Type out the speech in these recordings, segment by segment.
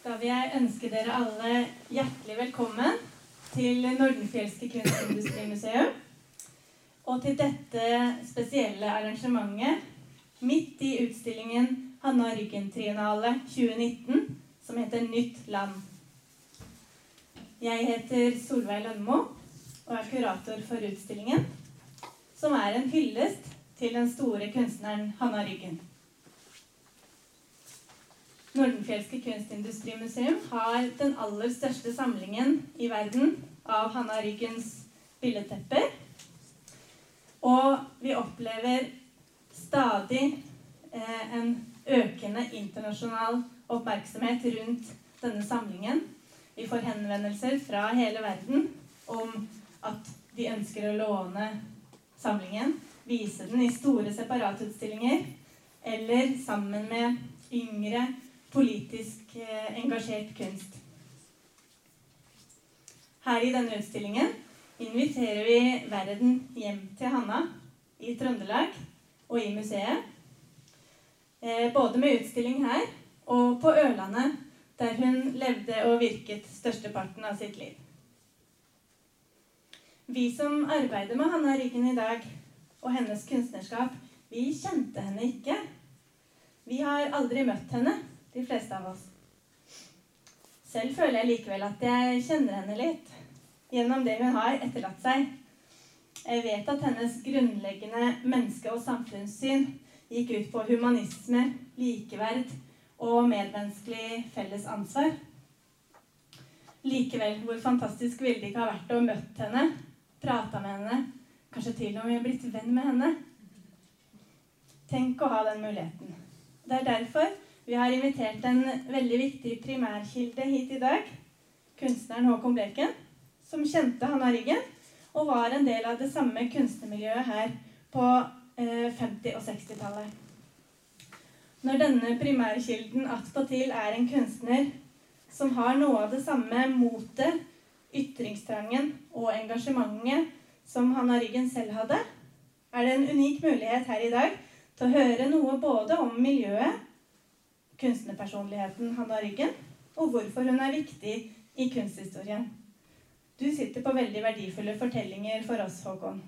Da vil jeg ønske dere alle hjertelig velkommen til Nordenfjelske kunstindustrimuseum. Og til dette spesielle arrangementet midt i utstillingen Hanna Ryggen-triennale 2019, som heter Nytt land. Jeg heter Solveig Lønmo og er kurator for utstillingen, som er en hyllest til den store kunstneren Hanna Ryggen. Nordenfjelske kunstindustrimuseum har den aller største samlingen i verden av Hanna Ryggens billedtepper. Og vi opplever stadig eh, en økende internasjonal oppmerksomhet rundt denne samlingen. Vi får henvendelser fra hele verden om at de ønsker å låne samlingen, vise den i store separatutstillinger eller sammen med yngre politisk eh, engasjert kunst. Her i denne utstillingen inviterer vi verden hjem til Hanna i Trøndelag og i museet. Eh, både med utstilling her og på Ørlandet, der hun levde og virket størsteparten av sitt liv. Vi som arbeider med Hanna Ryggen i dag, og hennes kunstnerskap, vi kjente henne ikke. Vi har aldri møtt henne, de fleste av oss. Selv føler jeg likevel at jeg kjenner henne litt gjennom det hun har etterlatt seg. Jeg vet at hennes grunnleggende menneske- og samfunnssyn gikk ut på humanisme, likeverd og medmenneskelig felles ansvar. Likevel, hvor fantastisk ville det ikke ha vært å møtt henne, prata med henne, kanskje til og med blitt venn med henne? Tenk å ha den muligheten. Det er derfor vi har invitert en veldig viktig primærkilde hit i dag. Kunstneren Håkon Bleken, som kjente Hanna Ryggen og var en del av det samme kunstnermiljøet her på 50- eh, og 60-tallet. Når denne primærkilden attpåtil er en kunstner som har noe av det samme motet, ytringstrangen og engasjementet som Hanna Ryggen selv hadde, er det en unik mulighet her i dag til å høre noe både om miljøet kunstnerpersonligheten Hanna Ryggen, og hvorfor hun er viktig i kunsthistorien. Du sitter på veldig verdifulle fortellinger for oss, Håkon.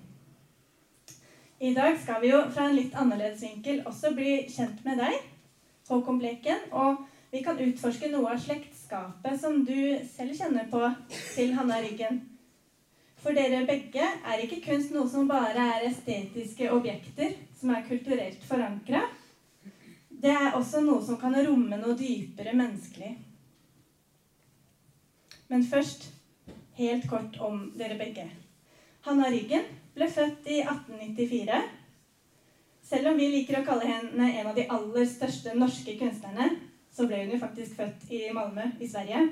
I dag skal vi jo fra en litt annerledes vinkel også bli kjent med deg, Håkon Bleken, og vi kan utforske noe av slektskapet som du selv kjenner på til Hanna Ryggen. For dere begge er ikke kunst noe som bare er estetiske objekter som er kulturelt forankra, det er også noe som kan romme noe dypere menneskelig. Men først helt kort om dere begge. Hanna Ryggen ble født i 1894. Selv om vi liker å kalle henne en av de aller største norske kunstnerne, så ble hun jo faktisk født i Malmö i Sverige.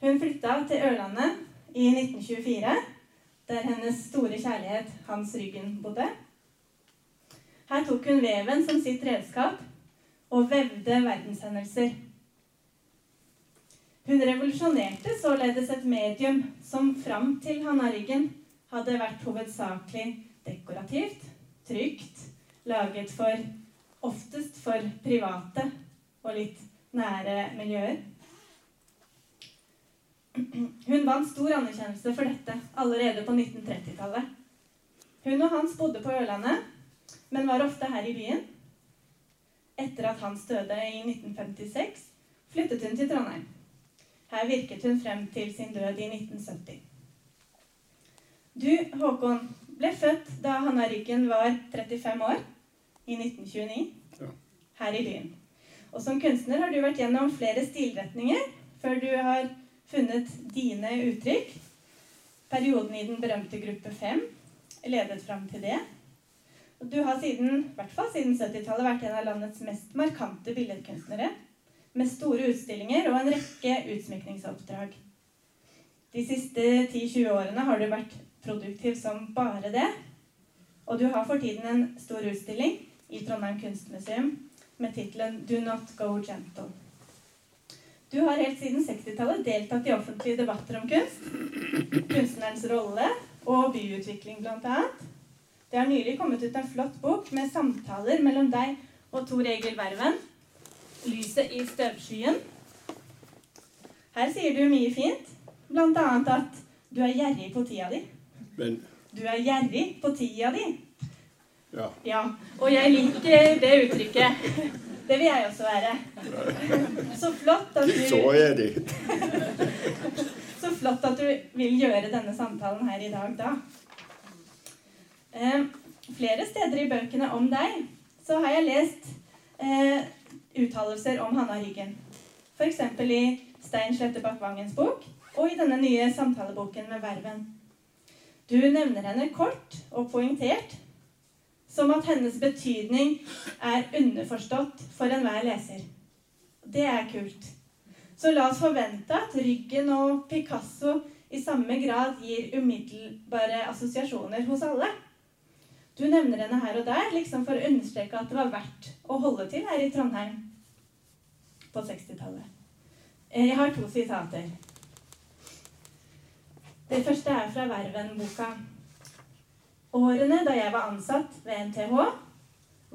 Hun flytta til Ørlandet i 1924, der hennes store kjærlighet Hans Ryggen bodde. Her tok hun veven som sitt redskap og vevde verdenshendelser. Hun revolusjonerte således et medium som fram til Hanna Ryggen hadde vært hovedsakelig dekorativt, trygt, laget for oftest for private og litt nære miljøer. Hun vant stor anerkjennelse for dette allerede på 1930-tallet. Hun og Hans bodde på Ørlandet men var ofte her i byen. Etter at Hans døde i 1956, flyttet hun til Trondheim. Her virket hun frem til sin død i 1970. Du, Håkon, ble født da Hanna Ryggen var 35 år, i 1929, her i byen. Og som kunstner har du vært gjennom flere stilretninger før du har funnet dine uttrykk. Perioden i den berømte gruppe 5 ledet fram til det. Du har siden, i hvert fall siden 70-tallet vært en av landets mest markante billedkunstnere. Med store utstillinger og en rekke utsmykningsoppdrag. De siste 10-20 årene har du vært produktiv som bare det. Og du har for tiden en stor utstilling i Trondheim kunstmuseum med tittelen 'Do Not Go Gentle'. Du har helt siden 60-tallet deltatt i offentlige debatter om kunst, kunstnerens rolle og byutvikling bl.a. Det har nylig kommet ut en flott bok med samtaler mellom deg og Tor Egil Verven. lyset i støvskyen. Her sier du mye fint, bl.a. at du er gjerrig på tida di. Men Du er gjerrig på tida di. ja. Ja, og jeg liker det uttrykket. Det vil jeg også være. Så flott at Så er det. så flott at du vil gjøre denne samtalen her i dag, da. Eh, flere steder i bøkene om deg så har jeg lest eh, uttalelser om Hanna Ryggen. F.eks. i Stein Slettebakk Vangens bok og i denne nye samtaleboken med Verven. Du nevner henne kort og poengtert, som at hennes betydning er underforstått for enhver leser. Det er kult. Så la oss forvente at Ryggen og Picasso i samme grad gir umiddelbare assosiasjoner hos alle. Du nevner henne her og der, liksom for å understreke at det var verdt å holde til her i Trondheim på 60-tallet. Eh, Jeg har to sitater. Det første er fra Verven-boka. Årene da jeg var ansatt ved NTH,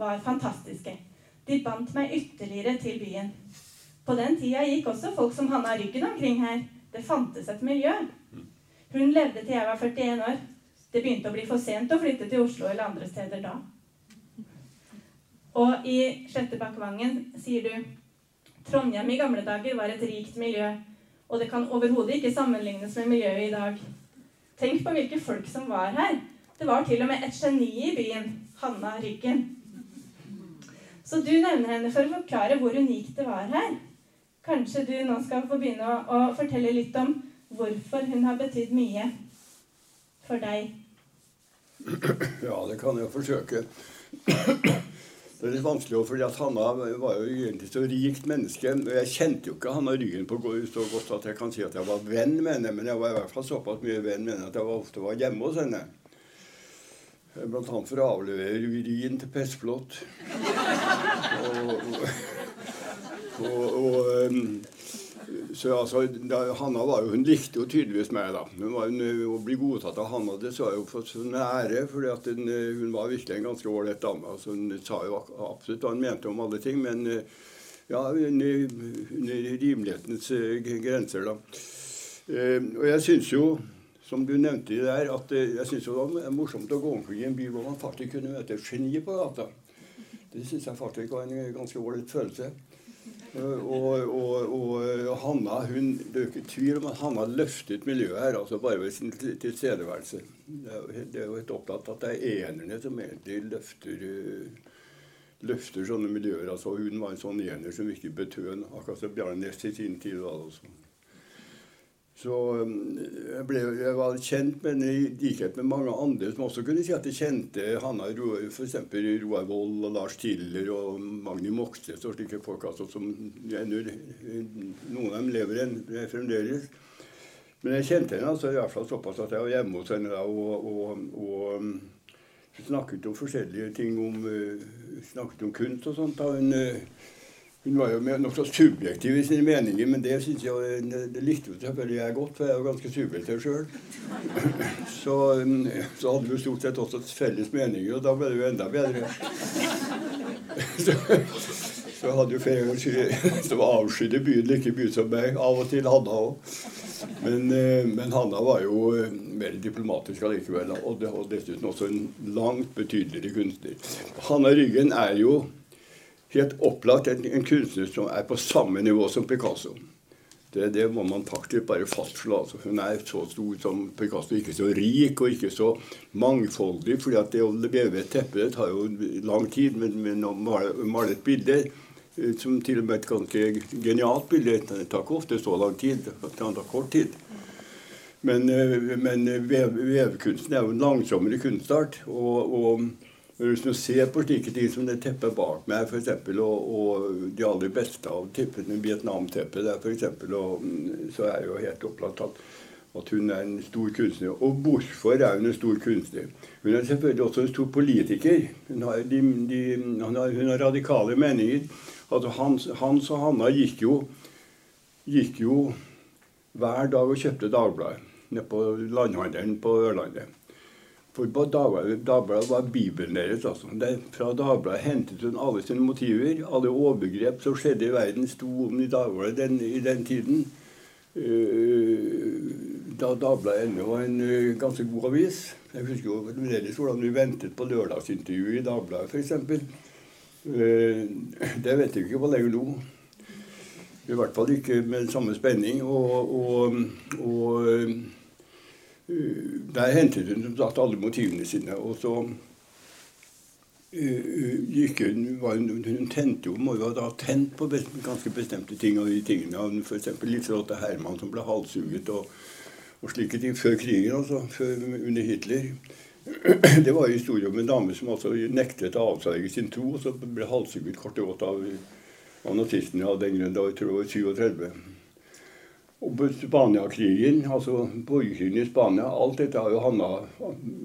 var fantastiske. De bandt meg ytterligere til byen. På den tida gikk også folk som Hanna Ryggen omkring her. Det fantes et miljø. Hun levde til jeg var 41 år. Det begynte å bli for sent å flytte til Oslo eller andre steder da. Og i Sjettebakkvangen sier du Trondheim i gamle dager var et rikt miljø, og det kan overhodet ikke sammenlignes med miljøet i dag. Tenk på hvilke folk som var her. Det var til og med et geni i byen, Hanna Ryggen. Så du nevner henne for å forklare hvor unikt det var her. Kanskje du nå skal få begynne å, å fortelle litt om hvorfor hun har betydd mye for deg. Ja, det kan jeg forsøke. Det er litt vanskelig, fordi at Hanna var jo egentlig så rikt menneske. og Jeg kjente jo ikke Hanna Ryggen på så godt at jeg kan si at jeg var venn med henne, men jeg var i hvert fall såpass mye venn med henne at jeg ofte var hjemme hos henne. Blant annet for å avlevere urin til Pestflot. Og, og, og, og så altså, da, Hanna var jo, hun likte jo tydeligvis meg, da. Hun var, hun, å bli godtatt av Hanna det så jeg jo for sånn ære, for hun, var virkelig en ganske ålreit dame. Altså, hun sa jo absolutt hva hun mente om alle ting, men eh, ja, under, rimelighetens eh, grenser, da. Eh, og jeg syns jo, som du nevnte der, at eh, jeg synes jo det var morsomt å gå omkring i en by hvor man faktisk kunne møte et geni på gata. Det syns jeg faktisk var en ganske ålreit følelse. Eh, Og, og, og Hanna hun, Det er ikke tvil om at Hanna løftet miljøet her, altså bare ved sin tilstedeværelse. Det er, jo, helt- opplagt at det er enerne som egentlig løfter eh, løfter sånne miljøer. altså Hun var en sånn ener som virkelig betød akkurat som Bjarne Næss i sin tid. Altså. Så um, jeg, ble, jeg var kjent med i likhet med mange andre som også kunne si at de kjente Hanna f.eks. Roar Wold og Lars Tiller og Magni Moxnes og slike folk altså, som ennå Noen av dem lever en, fremdeles. Men jeg kjente henne altså, i hvert fall såpass at jeg var hjemme hos henne da, og, og, og um, snakket om forskjellige ting, om, uh, snakket om kunst og sånt. da hun... Hun var jo nokså subjektiv i sine meninger, men det synes jeg det, det likte jo selvfølgelig jeg godt, for jeg er jo ganske subjektiv sjøl. Så, um, så hadde vi stort sett også felles meninger, og da ble det jo enda bedre. Så, så hadde jo flere som avskydde byen like mye som meg. Av og til Hanna òg. Men, eh, men Hanna var jo eh, mer diplomatisk allikevel, og dessuten også en langt betydeligere kunstner. Hanna Ryggen er jo helt opplagt en, en kunstner som er på samme nivå som Picasso. Det, det må man faktisk bare fastslå. Altså. Hun er så stor som Picasso, ikke så rik og ikke så mangfoldig. fordi at det å veve et teppe det tar jo lang tid, men, men å male, et bilde eh, som til og med et ganske genialt bilde det tar ikke ofte så lang tid. Det tar kort tid. Men, eh, men vev, vevkunsten er jo en langsommere kunstart. og, og hvis du ser på slike ting som det teppet bak meg, eksempel, og, og de aller beste av teppene, Vietnam-teppet der f.eks., så er det jo helt opplagt at, at hun er en stor kunstner. Og hvorfor er hun en stor kunstner? Hun er selvfølgelig også en stor politiker. Hun har, de, de, hun har, hun har radikale meninger. Altså Hans, Hans og Hanna gikk jo, gikk jo hver dag og kjøpte Dagbladet nede på landhandelen på Ørlandet. For på Dagbladet, var Bibelen deres. altså. Det, fra Dagbladet hentet hun alle sine motiver. Alle overgrep som skjedde i verden, sto om i Dagbladet den, i den tiden. Uh, da Dagbladet ennå var en uh, ganske god avis. Jeg husker jo fremdeles hvordan vi ventet på lørdagsintervjuet i Dagbladet f.eks. Uh, det vet vi ikke på lenger nå. I hvert fall ikke med samme spenning. Og, og, og der hentet hun som sagt alle motivene sine. Og så uh, gikk hun, hun, hun tente jo, jo ha tent på ganske bestemte ting. av de tingene. F.eks. Liselotte Herman som ble halshugget og, og, slike ting før krigen, altså. Før, under Hitler. Det var en historie om en dame som altså nektet å avsverge sin tro, og så ble halshugget kort og godt av, av nazistene av den grunn. Da jeg tror jeg var 37. Og Spania-krigen, altså borgerkrigen i Spania, alt dette jo Hanna,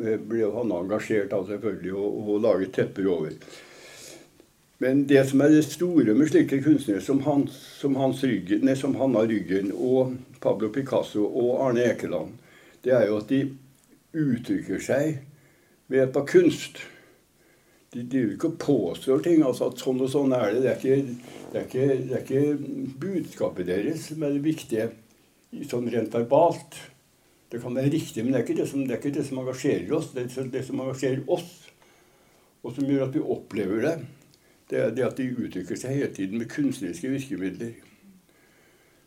ble jo Hanna engasjert av selvfølgelig og, og laget tepper over. Men det som er det store med slike kunstnere som, Hans, som, Hans Ryggen, nei, som Hanna Ryggen og Pablo Picasso og Arne Ekeland, det er jo at de uttrykker seg ved hjelp av kunst. De driver ikke og påstår ting. altså at Sånn og sånn er det. Det er ikke, ikke, det er ikke budskapet deres som er det viktige sånn rent verbalt. Det kan være riktig, men det er ikke det som, det ikke det som engasjerer oss. Det, er det, som engasjerer oss, og som gjør at vi opplever det, det er det at de uttrykker seg hele tiden med kunstneriske virkemidler.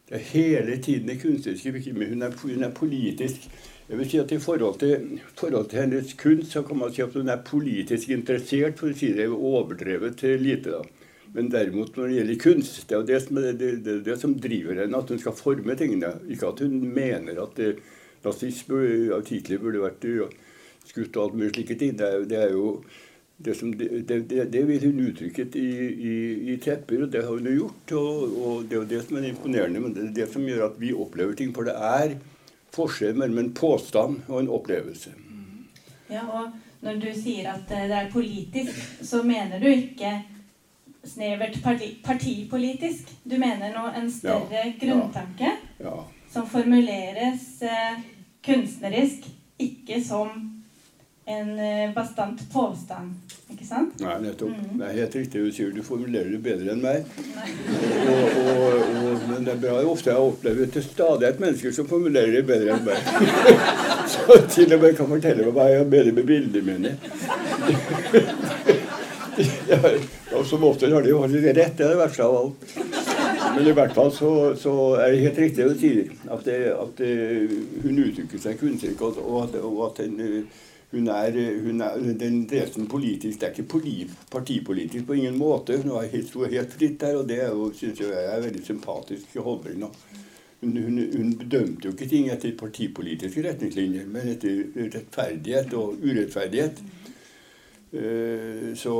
Det er hele tiden de kunstneriske virkemidler. Hun hun er politisk jeg vil si at I forhold til, forhold til, hennes kunst så kan man si at hun er politisk interessert, for å si det overdrevet til lite. da. Men derimot når det gjelder kunst, det er det som, det, det, det som driver henne, at hun skal forme tingene. Ikke at hun mener at nazisme av Hitler burde vært skutt og alt mulig slike ting. Det er, det er jo det, som, det, vil hun uttrykke i, i, i, tepper, og det har hun jo gjort. Og, og, det er jo det som er imponerende, men det er det som gjør at vi opplever ting. For det er forskjell mellom en påstand og en opplevelse. Ja, og når du sier at det er politisk, så mener du ikke snevert parti, partipolitisk. Du mener nå en større ja, grunntanke ja, ja. som formuleres eh, kunstnerisk, ikke som en eh, bastant påstand. Ikke sant? Nei, nettopp. Mm. Det er helt riktig du sier. Du formulerer det bedre enn meg. Og, og, og, men det er bra ofte jeg opplever til stadighet mennesker som formulerer det bedre enn meg. Så til og med kan fortelle meg hva jeg har bedre med bildene mine. Og som ofte har de jo rett, det er det verste av alt. Men i hvert fall så, så er det helt riktig du sier. At, det, at det, hun uttrykker seg kunstnerisk, og, og, og at den, hun er, hun er den dreven politisk. Det er ikke poli, partipolitisk på ingen måte. Hun er helt, helt fritt der, og det syns jeg er veldig sympatisk holdning. Hun, hun, hun, bedømte jo ikke ting etter partipolitiske retningslinjer, men etter rettferdighet og urettferdighet. Uh, så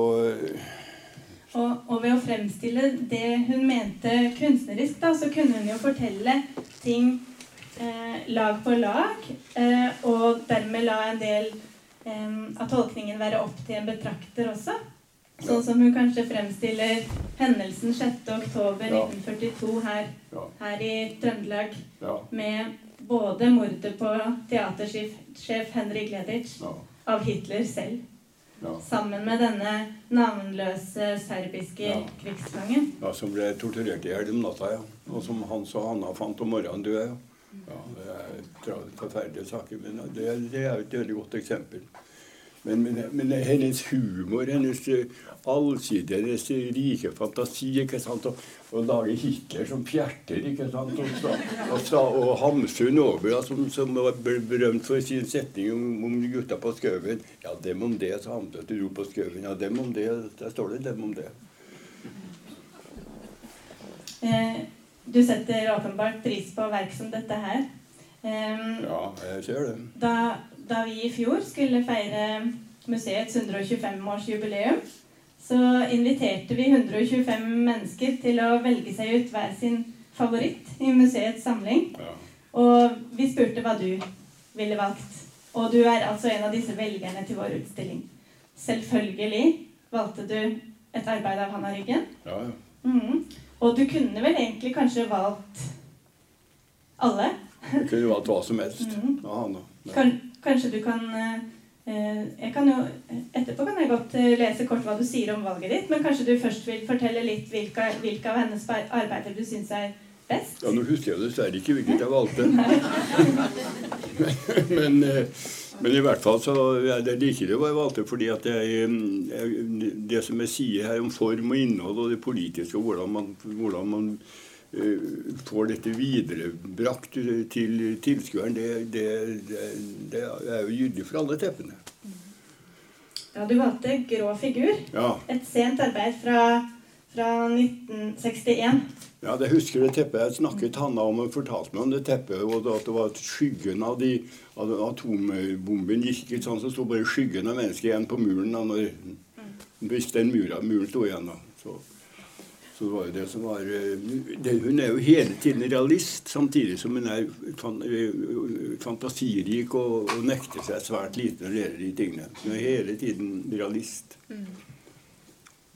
og, og, ved å fremstille det hun mente kunstnerisk, da, så kunne hun jo fortelle ting eh, lag på lag, eh, og dermed la en del eh, av tolkningen være opp til en betrakter også. Sånn som hun kanskje fremstiller hendelsen 6.10.1942 her, her i Trøndelag med både mordet på teatersjef Henrik Gleditsch av Hitler selv. Ja. Sammen med denne navnløse serbiske ja. krigsfangen. Ja, Som ble torturert i hjel om natta, ja. Og som Hans og Hanna fant om morgenen død. Ja. ja, Det er forferdelige saker, men det, det er et veldig godt eksempel. Men, men, men, hennes humor, hennes eh, allsidige, hennes rike fantasi ikke sant? Og, og lage Hitler som pjerter ikke sant? Og, og, og, og Hamsun Aabø, som, som var berømt for sin setning om, om gutta på skauen. Ja, dem om det, sa Hamsun til ro på skauen. Ja, dem om det. Der står det dem om det. Eh, du setter åpenbart pris på verk som dette her. Um, ja, jeg ser det. Da da vi i fjor skulle feire museets 125-årsjubileum, så inviterte vi 125 mennesker til å velge seg ut hver sin favoritt i museets samling. Ja. Og vi spurte hva du ville valgt. Og du er altså en av disse velgerne til vår utstilling. Selvfølgelig valgte du et arbeid av Hanna Ryggen. Ja, ja. Mm. Og du kunne vel egentlig kanskje valgt alle? Jeg kunne valgt hva som helst mm. av Hanna. Ja. Kan, Kanskje du kan eh, jeg kan jo, etterpå kan jeg godt eh, lese kort hva du sier om valget ditt, men kanskje du først vil fortelle litt hvilke, hvilke av hennes arbeider du syns er best? Ja, Nå husker jeg dessverre ikke hvilket jeg valgte. men, eh, men i hvert fall så er det likere hva jeg valgte, fordi at jeg, jeg, det som jeg sier her om form og innhold og det politiske, og hvordan man, hvordan man får dette viderebrakt til tilskueren, det, det, det, det er jo gyldig for alle teppene. Ja, du valgte Grå figur. Ja. Et sent arbeid fra, fra 1961. Ja, det husker det teppet. Jeg snakket Hanna om og fortalte meg om det teppet. og At det var skyggen av, de, av atombomben gikk ikke sånn, så sto bare skyggen av mennesket igjen på muren. Da, når, hvis den muren, muren sto igjen. da. Så, så var det som var eh, det, Hun er jo hele tiden realist, samtidig som hun er fan, eh, fantasirik og, og nekter seg svært lite når det gjelder de tingene. Hun er hele tiden realist.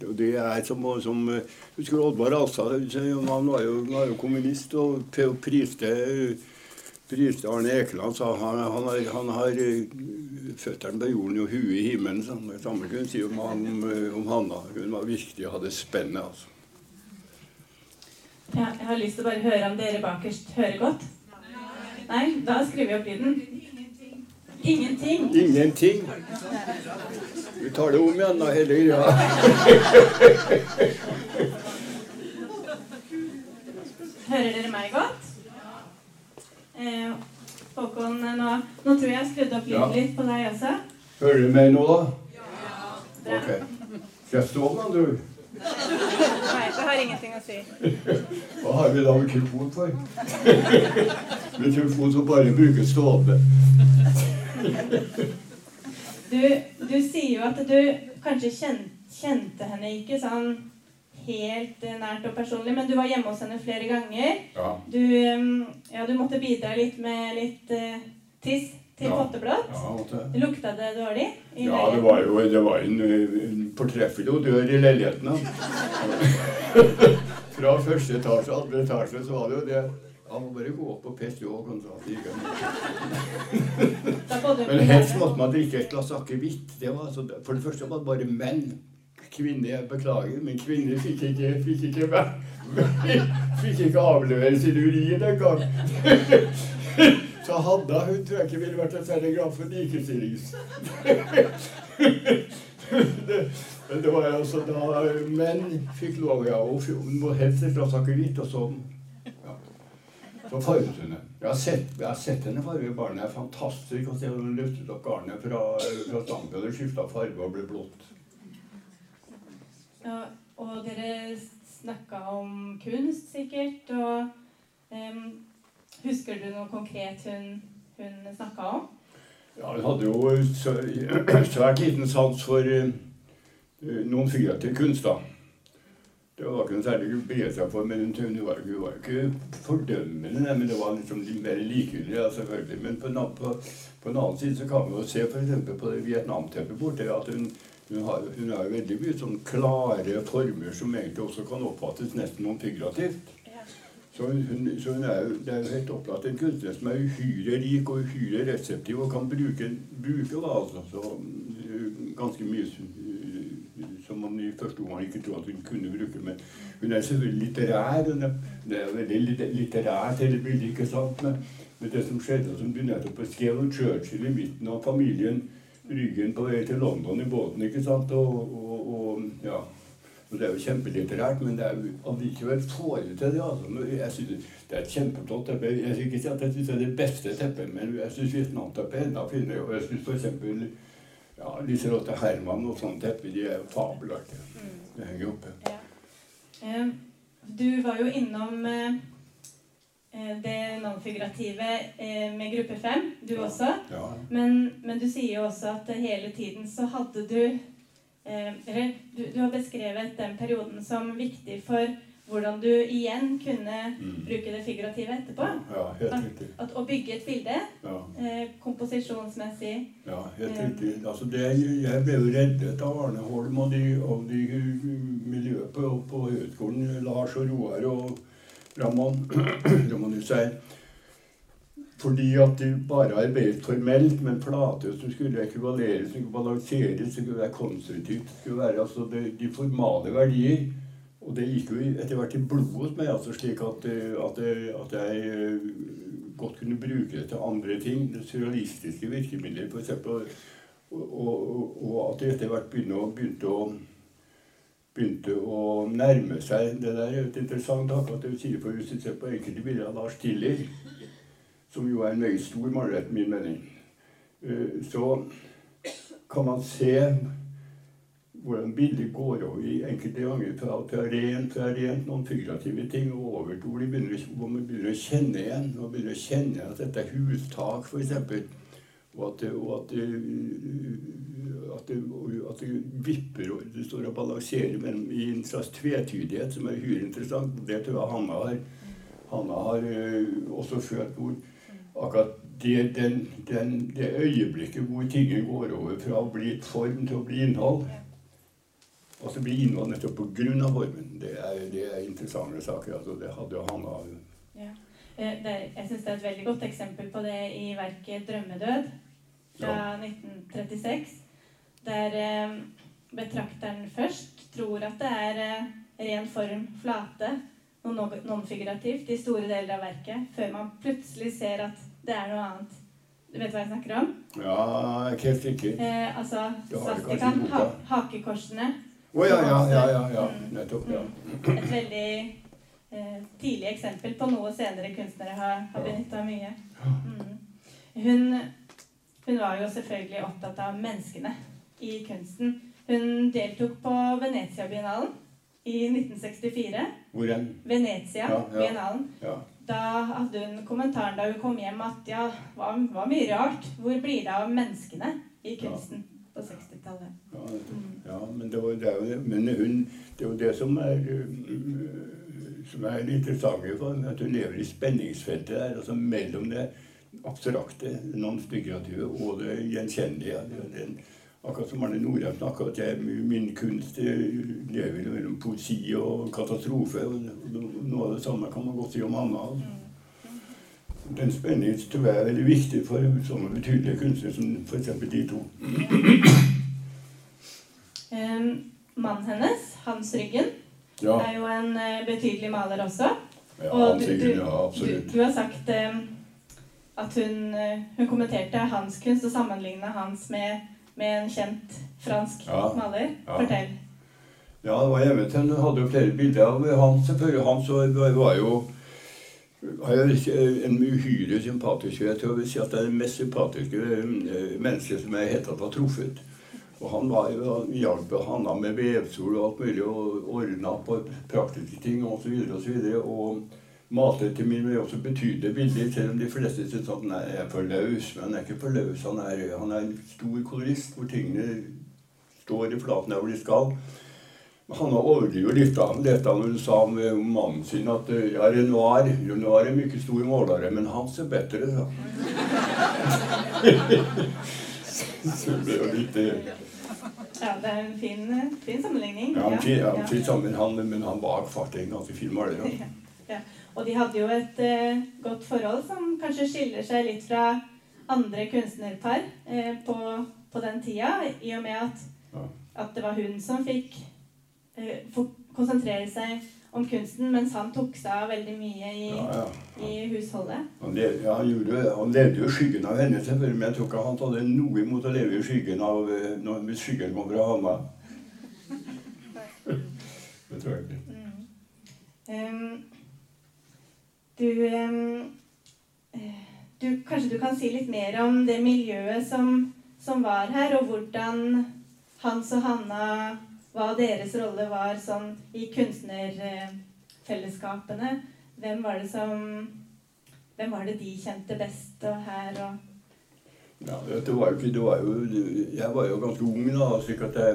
Og det er som, som eh, Husker Oddvar Alstad? Han var jo, han var jo kommunist og priste, priste Arne Ekeland. sa han, han, har, han har føttene på jorden og huet i himmelen. sa. Det samme kunne si om, han, om, om Hanna. Hun var virkelig hadde spennet. altså. Ja, jeg har lyst til å bare høre om dere bakerst hører godt. Nei, da skriver vi opp lyden. Ingenting. Ingenting. Vi tar det om igjen, da, hele greia. Hører dere meg godt? Eh, Håkon, nå, nå tror jeg jeg skrudde skrudd opp lyden Ja. litt på deg også. Hører du meg nå, da? Bra. Ok. Kjeft du om andre ord? Nei, det har ingenting å si. Hva har vi da mikrofon for? mikrofon som bare brukes stående. Du, du sier jo at du kanskje kjente, kjente henne ikke sånn helt eh, nært og personlig, men du var hjemme hos henne flere ganger. Ja. Du, ja, du måtte bidra litt med litt uh, tiss til Ja. potteblått. Ja, ja, Lukta det dårlig? i ja, det var jo det var en, en fortreffelig odør i leiligheten. Fra første etasje til andre etasje så var det jo det. Han må bare gå opp og pisse òg. Men helst måtte man drikke et glass akevitt. Det For det første var det bare menn. Kvinner, beklager, men kvinner fikk ikke, fikk ikke, væ- fikk ikke avlevere sin urin engang. Så Hadda hun tror jeg ikke ville vært en glad for likestillings... Men det var altså da menn fikk lov, ja. Hun må helst et glass hvitt, og så ja. Så farget hun det. Jeg har sett, jeg har sett henne farge barnet. Er fantastisk å se hun løftet opp garnet fra, fra stampen og skifta farge og ble blått. Ja, og dere snakka om kunst, sikkert. Og em, husker du noe konkret hun, hun snakka om? Ja, hun hadde jo svært liten sans for eh, noen figurativ kunst, da. Det var ikke noe særlig begeistra for, men hun, var, hun var ikke fordømmende, men det var liksom litt mer likegyldig, ja, selvfølgelig. Men på, på, på en annen side så kan vi jo se f.eks. på det Vietnamteppet borte at hun, hun, har, hun har veldig mye sånn klare former som egentlig også kan oppfattes nesten noen figurativt. Så hun, så hun er det er jo helt opplagt en kunstner som er uhyre rik og uhyre reseptiv og kan bruke, bruke da, altså, så, øh, ganske mye som- øh, man i første omgang ikke trodde at hun kunne bruke. Men hun er selvfølgelig litterær. Hun er, det er veldig litterært hele bildet, ikke sant? Men, men det som skjedde, som du nettopp beskrev, og Churchill i midten av familien, ryggen på vei til London i båten, ikke sant? Og, og, og ja, og Det er jo kjempelitterært, men det er jo allikevel får du til det. altså. Jeg synes Det er et kjempeflott teppe. Jeg skal ikke si at jeg synes det er det beste teppet, men jeg syns Vietnamteppet er enda finere. Og jeg syns f.eks. Ja, Liselotte Herman og sånne tepper de er fabelaktige. Det henger oppe. Ja. Du var jo innom eh, eh, det nonfigurative eh, med gruppe fem, du Ja. også. Ja. Men, men du sier jo også at hele tiden så hadde du Eller du, du har beskrevet den perioden som viktig for hvordan du igjen kunne Mm. bruke det figurative etterpå. ja, helt riktig. At å bygge et bilde Ja, eh, komposisjonsmessig ja helt Ja. riktig. Altså det, jeg ble jo reddet av Arne Holm og de, og de miljøet på, på høyskolen. Lars og Roar og Ramon, Ramon Hussein. Fordi at du bare arbeidet formelt, men som skulle ekvivaleres, skulle balanseres, skulle være konstruktivt. skulle være altså det, De formale verdier. Og det gikk jo etter hvert i blodet hos meg, altså slik at, at, at, jeg eh, godt kunne bruke det til andre ting. Det surrealistiske virkemidler, f.eks. Og, og, og, at det etter hvert begynte å, begynte å begynte å nærme seg Det der Det er interessant akkurat det du sier, for hvis du ser på enkelte bilder av Lars Tiller, som jo er en meget stor maler etter min mening, eh, så kan man se hvordan bildet går over i enkelte ganger fra, er rent det er rent noen figurative ting og over til hvor, man begynner å kjenne igjen. Man begynner å kjenne at dette er hustak, f.eks. Og at, det, og at, det, at, det, at det vipper og det står og balanserer mellom, i en slags tvetydighet som er uhyre interessant. Det tror jeg Hanna har, Hanna har uh, også følt hvor akkurat det, den, den, det øyeblikket hvor tingene går over fra å bli form til å bli innhold og så blir innhold nettopp pga. formen. Det er, det er interessante saker. altså Det hadde jo Hanna ja. Eh, er, jeg syns det er et veldig godt eksempel på det i verket 'Drømmedød' fra ja. 1936. Der eh, betrakteren først tror at det er eh, ren form, flate, non-figurativt i store deler av verket, før man plutselig ser at det er noe annet. Du vet hva jeg snakker om? Ja, ikke helt sikker. Eh, altså svastikaen, ha, hakekorsene å oh, ja, ja, ja, ja, ja. Nettopp. ja. Et veldig eh, tidlig eksempel på noe senere kunstnere har, har benytta mye. Mm. Hun, hun, var jo selvfølgelig opptatt av menneskene i kunsten. Hun deltok på Venezia-biennalen i 1964. Hvor enn? Venezia-biennalen. Ja, ja. Da hadde hun kommentaren da hun kom hjem at ja, var, var mye rart. Hvor blir det av menneskene i kunsten? på 60-tallet. Ja, ja, men, det, var, det, er jo, men hun, det er jo det som er som er det interessante for at hun lever i spenningsfeltet der, altså mellom det abstrakte, non-figurative og det gjenkjennelige. Det, akkurat som Arne Norheim snakka at jeg, min kunst lever mellom poesi og katastrofe. og Noe av det samme kan man godt si om Anna. Den spenningen tror jeg er veldig viktig for sånne betydelige kunstnere som f.eks. de to. Um, mannen hennes, Hans Ryggen, ja. er jo en uh, betydelig maler også. Ja, og du, du, ja, absolutt. Du, du har sagt um, at hun, uh, hun, kommenterte hans kunst og sammenligna hans med, med, en kjent fransk ja. maler. Fortell. Ja, det var hjemme til han hadde jo flere bilder av han. Selvfølgelig han var jo en uhyre sympatisk Jeg tror jeg vil si at det er det mest sympatiske eh, mennesket som jeg i tatt har truffet. Og han var jo, hjalp Hanna med vevsol og alt mulig, og ordna på praktiske ting osv. Og, så videre, og, malte til min med også betydelig billig, selv om de fleste syns at han er for løs. Men han er ikke for løs. Han er, han er en stor kolorist hvor tingene står i flaten der hvor de skal. Han overdriver litt da, dette når hun sa om mannen sin at ja, Renoir, Renoir er mye stor målere, men hans er bedre, sa Så det ble jo litt Ja, det er en fin, fin sammenligning. Ja, en fin, ja, fin sammenligning, han, men han var faktisk en ganske fin maler. Ja. ja. Og de hadde jo et eh, godt forhold som kanskje skiller seg litt fra andre kunstnerpar eh, på, på, den tida, i og med at, at det var hun som fikk Eh, konsentrere seg om kunsten, mens han tok seg av veldig mye i, ja, ja. i husholdet. Han, lev, ja, han, gjorde, han, levde jo i skyggen av henne, selvfølgelig, men jeg tror ikke han hadde noe imot å leve i skyggen av eh, når, skyggen kom fra Hamar. det tror jeg ikke. Mm. Um, du, um, du, Kanskje du kan si litt mer om det miljøet som, som var her, og hvordan Hans og Hanna hva deres rolle var sånn i kunstnerfellesskapene. Hvem var det som Hvem var det de kjente best og her og Ja, det var jo ikke det var jo, Jeg var jo ganske ung da, slik at jeg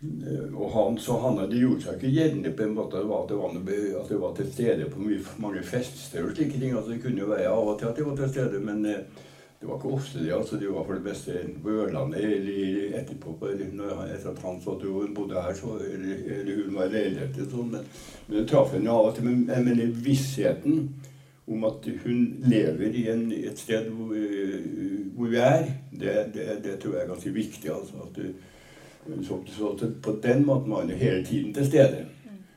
og han, så han de gjorde seg ikke gjeldende på en måte at det var, at det var til stede på mye, mange fester og slike ting. altså Det kunne jo være av og til at de var til stede, men eh, det var ikke ofte det. altså De var for det beste på Ørlandet eller etterpå. Eller etter at han at hun bodde her, så, eller, eller hun var i leilighet. Sånn. Men, men det traff henne av og til. Men, men vissheten om at hun lever i en, et sted hvor, hvor vi er, det, det, det, tror jeg er ganske viktig. altså at du, så, så På den måten var hun hele tiden til stede.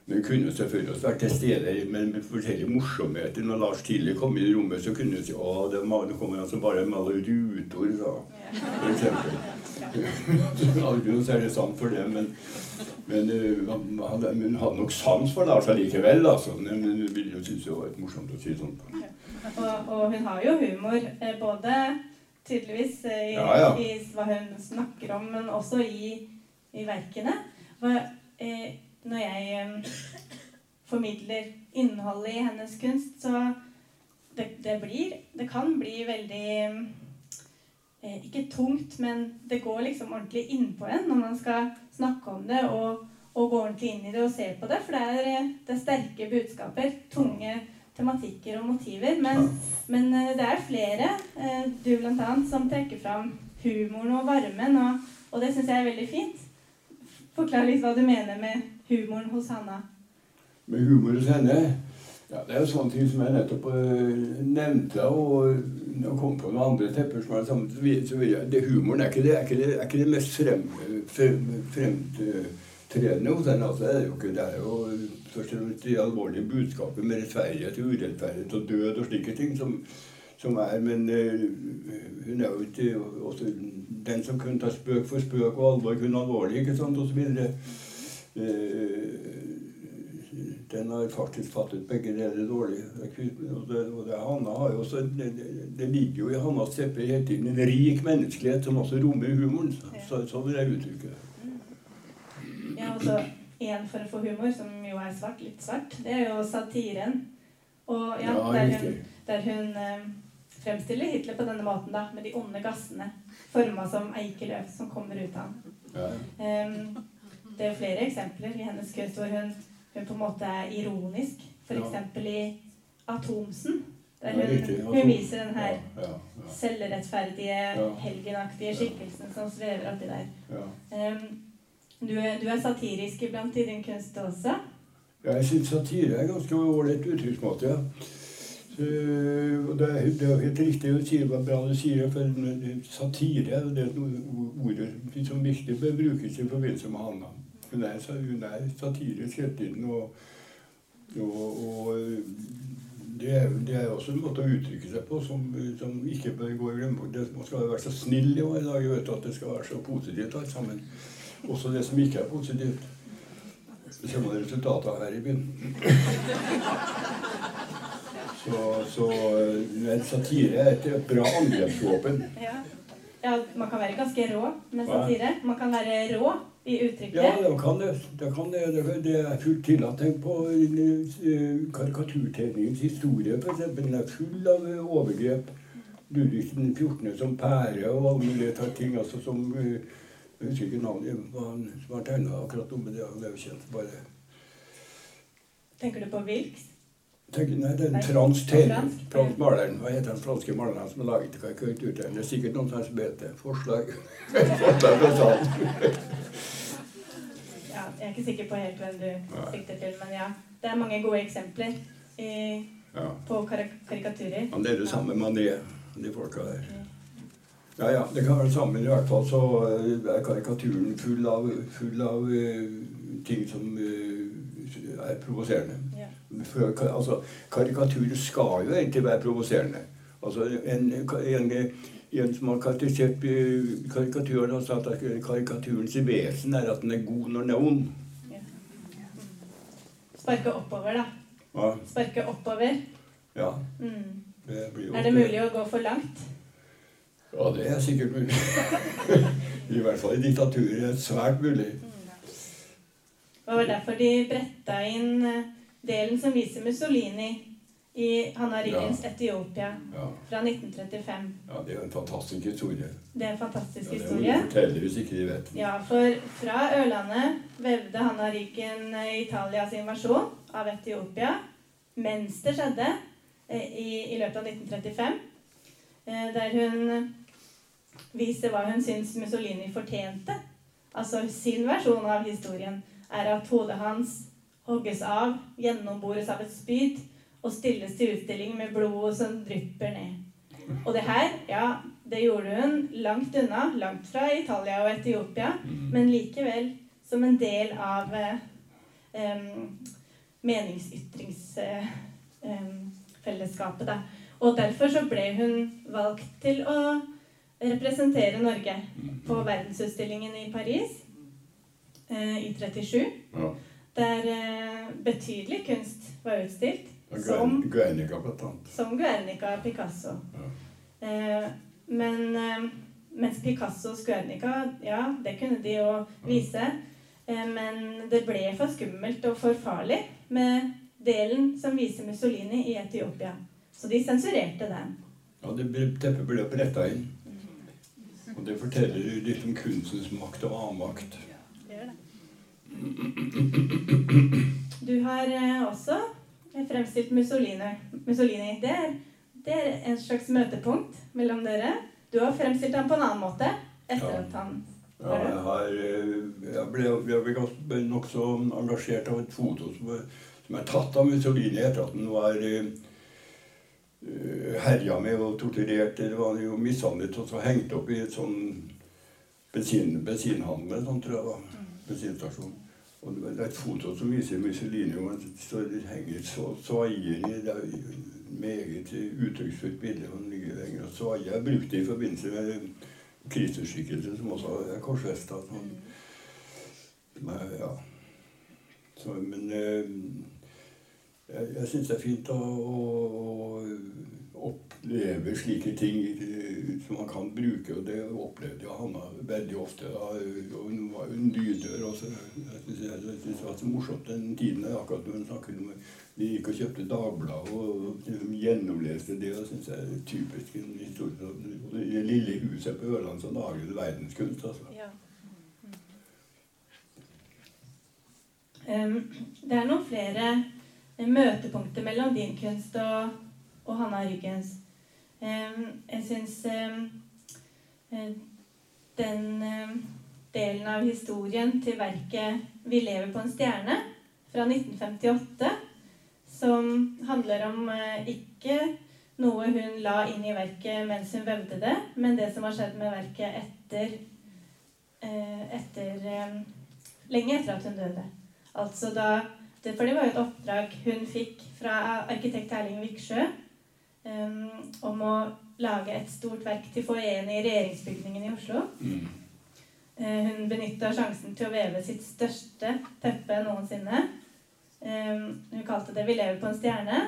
Men hun kunne selvfølgelig også vært til stede med, forskjellige morsomheter. Når Lars tidlig kom inn i rommet, så kunne hun si å, det, kommer altså bare med alle ruter, da. For eksempel. Ikke noe særlig sant for det, men, men hun hadde nok sans for Lars allikevel. Altså. Men hun ville jo synes det var litt morsomt å si sånn. Og, og, hun har jo humor, eh, både tydeligvis eh, i, ja, ja. i hva hun snakker om, men også i, i verkene. Og, eh, når jeg eh, formidler innholdet i hennes kunst, så det, det, blir Det kan bli veldig eh, Ikke tungt, men det går liksom ordentlig innpå en når man skal snakke om det og, og, gå ordentlig inn i det og se på det. For det er, eh, det er sterke budskaper. Tunge tematikker og motiver. Men, men eh, det er flere, eh, du bl.a., som trekker fram humoren og varmen, og, og det syns jeg er veldig fint. Forklar litt hva du mener med humoren hos Hanna? Med humor hos henne? Ja, Det er jo sånne ting som jeg nettopp uh, nevnte. Og når jeg kom på noen andre tepper som er sammen, så vil jeg, det, Humoren er ikke det, er ikke det, er ikke det mest frem, frem, fremtredende hos henne. Altså, det er jo ikke, det er jo først og fremst de alvorlige budskapet med rettferdighet og urettferdighet og død og slike ting som, som er Men uh, hun er jo ikke også den som kunne ta spøk for spøk og alvor kun alvorlig, ikke sant, videre. Eh, den har faktisk fattet begge deler dårlig. Og det, og det, Hanna har jo også, det, det, ligger jo i Hannas teppe hele tiden en rik menneskelighet som også rommer humoren. Så, så vil jeg uttrykke det. Ja, altså én form for humor, som jo er svart, litt svart, det er jo satiren. Og ja, ja der hun, der hun eh, fremstiller Hitler på denne måten, da, med de onde gassene forma som eikeløv som kommer ut av ham. Ja. Um, det er flere eksempler i hennes kunst hvor hun, hun, på en måte er ironisk. F.eks. I 'Atomsen', der hun, hun viser den her selvrettferdige, helgenaktige skikkelsen som svever oppi der. Um, du, er, du, er satirisk iblant i din kunst også? Ja, jeg syns satire er ganske ålreit uttrykksmåte. ja. Så, det, er, er, helt riktig å si hva bra du sier, for satire er det ordet som virkelig bør brukes i forbindelse med Hanna. Hun er, hun er satirisk rettiden, og, og, og det, er, det er, også en måte å uttrykke seg på som, som ikke bør gå i glemmeboken. Man skal være så snill i dag vet at det skal være så positivt alt sammen. Også det som ikke er positivt. Det ser man resultatet her i byen. Så, så satire er et bra angrepsvåpen. Ja. ja. man kan være ganske rå med satire. Man kan være rå i uttrykket? Ja, det kan det. Det, kan det. det er fullt tillatt. Tenk på uh, karikaturtegningens historie, f.eks. Den er full av overgrep. Ludvig 14. som pære og alle mulige ting. altså som Jeg husker ikke navnet han, som har tegna akkurat om det. Han er jo kjent bare Tenker du på Wilks? Nei, det er fransk, fransk maleren. Hva heter den franske maleren som har laget karikaturtegnet. Det er sikkert noen som heter Forslag. Forslag fra salen jeg er ikke sikker på helt hvem du sikter til, men ja. Det er mange gode eksempler i, ja. på karik karikaturer. Ja, det er det samme med de, de folka der. Ja, ja. Det kan være det samme. I hvert fall så eh, er karikaturen full av, full av uh, ting som uh, er provoserende. Ja. Altså, karikaturer skal jo egentlig være provoserende. Altså, en, en, en som har karakterisert karikaturen, har sagt at karikaturens vesen er at den er god når den er ond. Ja. Sparke oppover, da. Ja. Sparke oppover. Ja. Mm. Det er det mulig å gå for langt? Ja, det er sikkert mulig. I hvert fall i diktaturet det svært mulig. Mm. Det var derfor de bretta inn eh, delen som viser Mussolini i Hanna ja. Etiopia ja. fra 1935. Ja, Det er en fantastisk historie. Det er en fantastisk ja, historie. Det forteller hvis ikke de vet. Ja, for fra Ørlandet vevde Hanna Italias invasjon av Etiopia mens det skjedde eh, i, i løpet av 1935. Eh, der hun viser hva hun syns Mussolini fortjente. Altså sin versjon av historien er at hodet hans hogges av, gjennombores av et spyd og stilles til utstilling med blod som drypper ned. Og det her, ja, det gjorde hun langt unna, langt fra Italia og Etiopia, men likevel som en del av eh, meningsytringsfellesskapet. Eh, og derfor så ble hun valgt til å representere Norge på verdensutstillingen i Paris eh, i 37. Der eh, betydelig kunst var utstilt. Som Guernica, blant annet. Som Guernica Picasso. Ja. Eh, men eh, mens Picassos Guernica, ja, det kunne de jo vise. Eh, men det ble for skummelt og for farlig med delen som viser Mussolini i Etiopia. Så de sensurerte den. Ja, det teppet ble bretta inn. Og det forteller litt om kunstens makt og avmakt. Du har eh, også fremstilt Mussolini. Mussolini. Det er, det er en slags møtepunkt mellom dere. Du har fremstilt ham på en annen måte etter ja. at han ja, jeg, har, eh, jeg ble, jeg ble nokså engasjert av et foto som, som er tatt av Mussolini etter at han var uh, herja med og torturert eller var jo mishandlet og så hengt opp i et sånn bensin, bensinhandel, sånn tror jeg var. Mm. Bensinstasjon. Og det er et foto som viser Mussolini og det henger så svaier i det meget uttrykksfullt bilde. Han ligger og svaier. Brukte i forbindelse med Kristusskikkelse, som også er korsfesta. Ja. Så, men eh, jeg, jeg syns det er fint å, å oppleve slike ting som man kan bruke. Og det opplevde jo Hanna veldig ofte. Og hun var jo en lydør også. Jeg syns det var så morsomt den tiden akkurat når hun snakket om de gikk og kjøpte Dagbladet og gjennomleste det. og synes jeg er typisk en historie. Og det lille huset på Ørland som lager verdenskunst. altså. Ja. Det er noen flere møtepunkter mellom din kunst og, og Hanna Ryggens. Jeg syns um, den delen av historien til verket 'Vi lever på en stjerne' fra 1958 som handler om eh, ikke noe hun la inn i verket mens hun vevde det, men det som har skjedd med verket etter, eh, etter eh, Lenge etter at hun døde. Altså da For det var jo et oppdrag hun fikk fra arkitekt Erling Viksjø um, om å lage et stort verk til foajeen i regjeringsbygningen i Oslo. Mm. Uh, hun benytta sjansen til å veve sitt største teppe noensinne. Hun kalte det 'Vi lever på en stjerne'.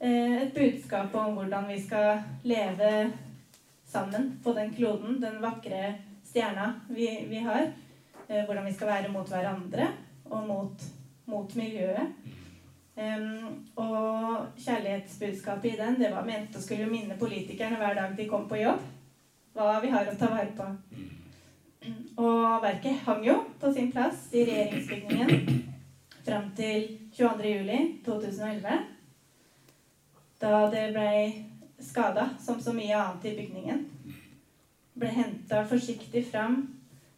Uh, et budskap om hvordan vi skal leve sammen på den kloden, den vakre stjerna vi, vi har. Uh, hvordan vi skal være mot hverandre og mot, mot miljøet. Um, og kjærlighetsbudskapet i den det var ment å skulle minne politikerne hver dag de kom på jobb, hva vi har å ta vare på. Og verket hang jo på sin plass i regjeringsbygningen fram til 22.07.2011. Da det ble skada, som så mye annet i bygningen. Ble henta forsiktig fram.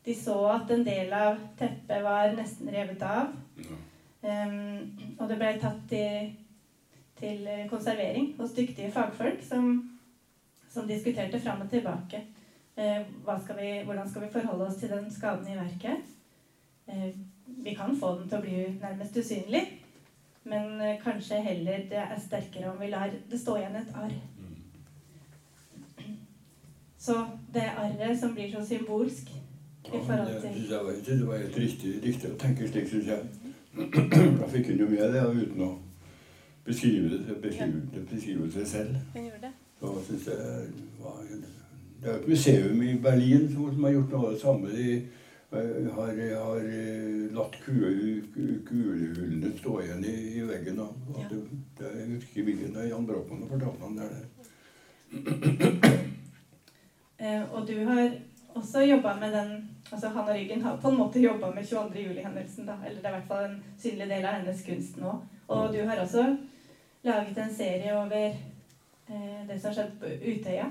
De så at en del av teppet var nesten revet av. Um, og det ble tatt til, til, konservering hos dyktige fagfolk som, som diskuterte fram og tilbake. Uh, skal vi, hvordan skal vi forholde oss til den skaden i verket? Uh, vi kan få den til å bli nærmest usynlig. Men uh, kanskje heller det er sterkere om vi lar det stå igjen et arr. Så det arret som blir så symbolsk i forhold til Jeg det, det var helt riktig, riktig å tenke slik, syns jeg. Da fikk hun jo med det uten å beskrive det, beskrive, det, beskrive det selv. Hun gjorde det. Så synes jeg var, Det er et museum i Berlin som har gjort noe av det samme. De, har, har eh, latt kulehullene stå igjen i, i veggen. Og, Ja. Det, det, jeg husker hvilken det er Jan Brochmann å fortalte om det. Eh, og du har også jobba med den altså Hanna Ryggen har på en måte jobba med 22. juli-hendelsen. Eller det er i hvert fall en synlig del av hennes kunst nå. Og du har også laget en serie over eh, det som har skjedd på Utøya.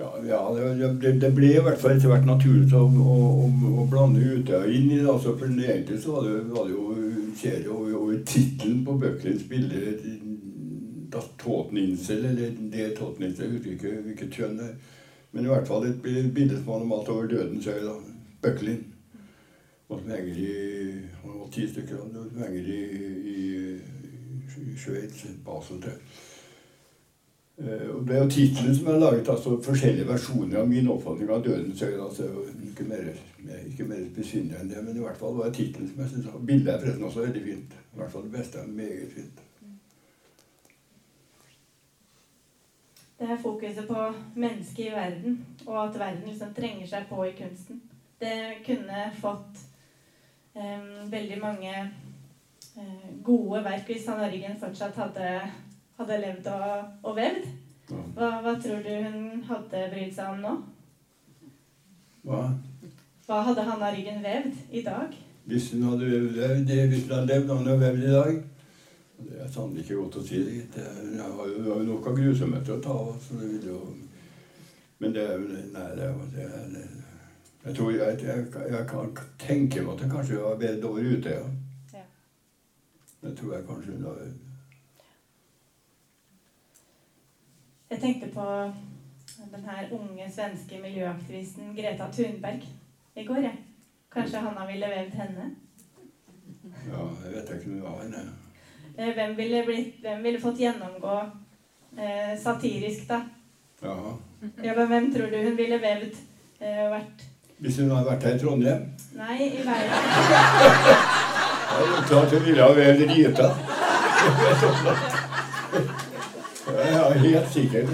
Ja, ja det, det, ble i hvert fall etter hvert naturlig å, å, å, å blande Utøya inn i det. Altså, for egentlig så var det, var det jo serie over, over tittelen på bøkenes bilde Tåtninsel, eller det Tåtninsel, jeg husker ikke hvilket kjønn det er. Men i hvert fall et bilde som han har malt over dødens øy. da, Bøklin. Og som henger i Han var ti stykker, som henger i, i, i Sveits, Basel, til. Eh, og Det er jo tittelen som er laget, altså forskjellige versjoner av min oppfatning av Dødens øy. altså Ikke mer, ikke mer enn det, men i hvert fall var det tittelen som jeg synes, Bildet er forresten også veldig fint. I hvert fall det beste meget fint. Det her fokuset på mennesket i verden, og at verden liksom trenger seg på i kunsten. Det kunne fått um, veldig mange uh, gode verk hvis han Ryggen fortsatt hadde, hadde levd og, og vevd. Hva, hva tror du hun hadde brydd seg om nå? Hva? Hva hadde Hanna Ryggen vevd i dag? Hvis hun hadde levd, hvis hun hadde levd, hadde hun vevd i dag Det er sannelig ikke godt å si. det. Har jo, har jo nok av grusomheter å ta av. Så det vil jo Men det er jo Nei, det er, det er Jeg tror jeg, jeg, jeg kan tenke meg at det kanskje var bedre over ute, ja. Ja. Det tror jeg kanskje hun har Jeg tenkte på den her unge svenske miljøaktivisten Greta Thunberg i går. jeg. Kanskje Hanna ville vevd henne? Ja, jeg vet ikke om hun var henne. Eh, Hvem ville, blitt, hvem ville fått gjennomgå eh, satirisk, da? Ja. Ja, men Hvem tror du hun ville vevd eh, vært Hvis hun hadde vært her i Trondheim Nei, i verden. det er klart hun ville ha vevd Rita. Ja, helt sikkert.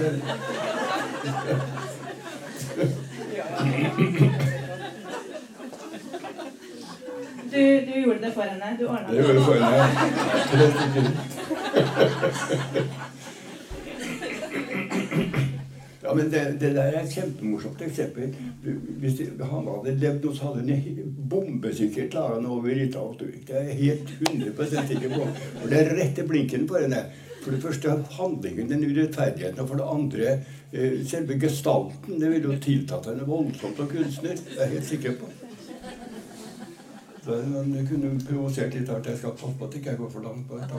Du, du gjorde det for henne. Du ordna Det gjorde det. for henne. Ja, men det, det der er et kjempemorsomt eksempel. Hvis de, han hadde levd så hadde han bombesikkert laga noe over Rita Ottervik. Det er jeg helt 100 sikker på. Og det er rette blinken på henne. For det første handlingen, den urettferdigheten, og for det andre eh, selve gestalten. Det ville jo tiltatt henne voldsomt som kunstner. Det er jeg helt sikker på. Så han kunne provosert litt at jeg skal passe på at ikke jeg går for langt på et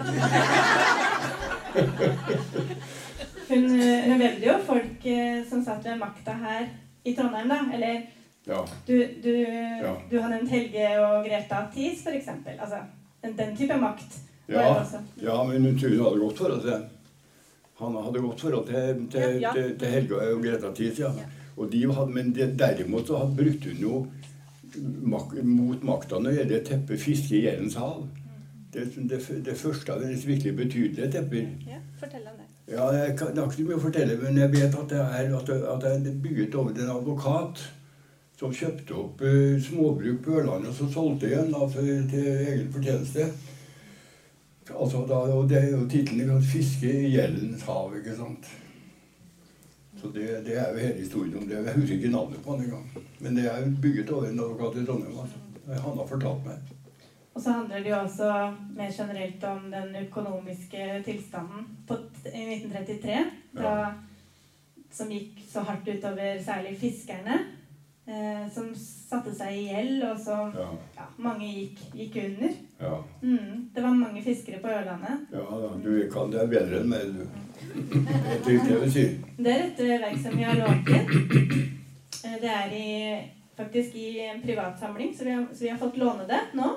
Hun, hun vevde jo folk eh, som satt ved makta her i Trondheim, da. Eller Ja. du, du, Ja. du har nevnt Helge og Greta Thies, f.eks. Altså den, den type makt. Ja, ja, men hun tror hun hadde godt forhold til Han hadde godt forhold til, til, Ja, ja. til, til Helge og Greta Thies, ja. Og de hadde, men det, derimot så hadde brukte hun jo mak, mot makta når det gjelder teppet fiske i Jærens hav. Det, det, det første av hennes virkelig betydelige tepper. Ja, fortell om det. Ja, jeg kan, det er ikke så mye å fortelle, men jeg vet at det er, at det, at det er bygget over en advokat som kjøpte opp uh, småbruk på Ørlandet og så solgte igjen da, for, til egen fortjeneste. Altså, da, og det er jo tittelen 'Fiske i gjeldens hav', ikke sant. Så det, det er jo hele historien om det. Jeg husker ikke navnet på han engang. Men det er bygget over en advokat i Trondheim. altså. Han har fortalt meg. Og så handler det jo også mer generelt om den økonomiske tilstanden på, i 1933. Da, Som gikk så hardt utover særlig fiskerne. Eh, som satte seg i gjeld, og så Ja, ja, mange gikk, gikk under. ja. Mm, det var mange fiskere på Ørlandet. ja da, du kan det bedre enn meg, du. Det er ikke det du sier. Det er et verk som vi har lånt inn. Eh, Det er i, faktisk i en privatsamling, så vi har, så vi har fått låne det nå.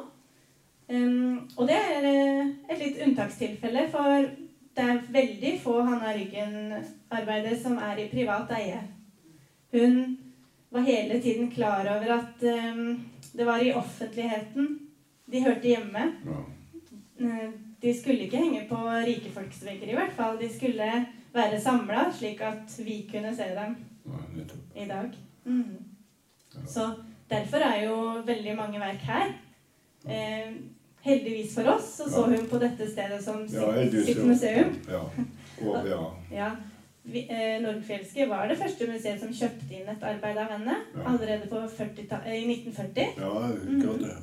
Um, og det er eh, et litt unntakstilfelle, for det er veldig få Hanna Ryggen-arbeider som er i privat eie. Hun var hele tiden klar over at um, det var i offentligheten de hørte hjemme. Eh, De skulle ikke henge på rike folks vegger, i hvert fall. De skulle være samla, slik at vi kunne se dem i dag. Mm. Så derfor er jo veldig mange verk her. Eh, heldigvis for oss så så hun på dette stedet som sitt, Ja, sitt museum. Ja. Og, ja. Ja. Eh, Nordfjelske var det første museet som kjøpte inn et arbeid av henne Ja. allerede på 40 ta- eh, i 1940. ja, akkurat det.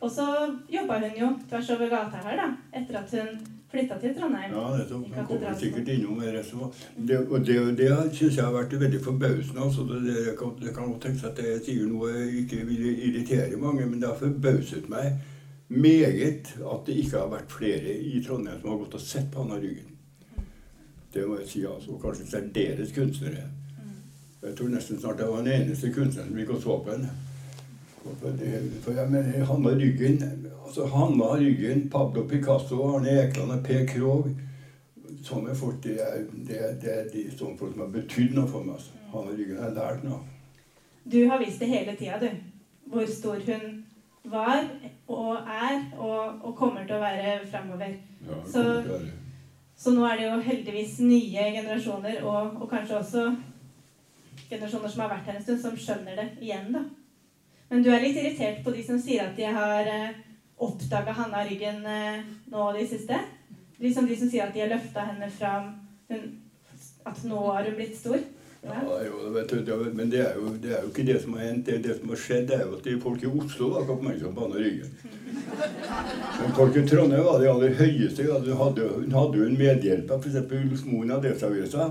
Og så jobba hun jo tvers over gata her, da, etter at hun flytta til Trondheim. Ja, nettopp. I Han kommer sikkert innom etterpå. Det, og det, det syns jeg har vært veldig forbausende. Altså, det, det, kan, det kan godt tenkes at jeg sier noe jeg ikke vil irritere mange, men det har forbauset meg meget at det ikke har vært flere i Trondheim som har gått og sett på Anna Ryggen. Det må jeg si, altså. Og kanskje særdeles kunstnere. Jeg tror nesten snart jeg var den eneste kunstneren som gikk og så på henne. For, jeg mener, Hanna Ryggen, altså Hanna Ryggen, Pablo Picasso, Arne Ekland og Per Krogh Sånne folk det er, det, det er de sånne folk som har betydd noe for meg. Altså. Hanna Ryggen har lært noe. Du har visst det hele tida, du. Hvor stor hun var og er og, og kommer til å være framover. Ja, det kommer til å være. Så nå er det jo heldigvis nye generasjoner, og, og kanskje også generasjoner som har vært her en stund, som skjønner det igjen, da. Men du er litt irritert på de som sier at de har eh, oppdaga Hanna Ryggen eh, nå og de siste? Liksom de som sier at de har løfta henne fram, hun, at nå har hun blitt stor? Ja, jo, vet du, men det er, jo, det er jo ikke det som har hendt. Det, det som har skjedd, det er jo at de folk i Oslo var ikke oppmerksomme på Anne Ryggen. Men folk i Trondheim var de aller høyeste. Hun hadde, hun hadde jo en medhjelper, f.eks. Ulf Moen av Adresseavisa.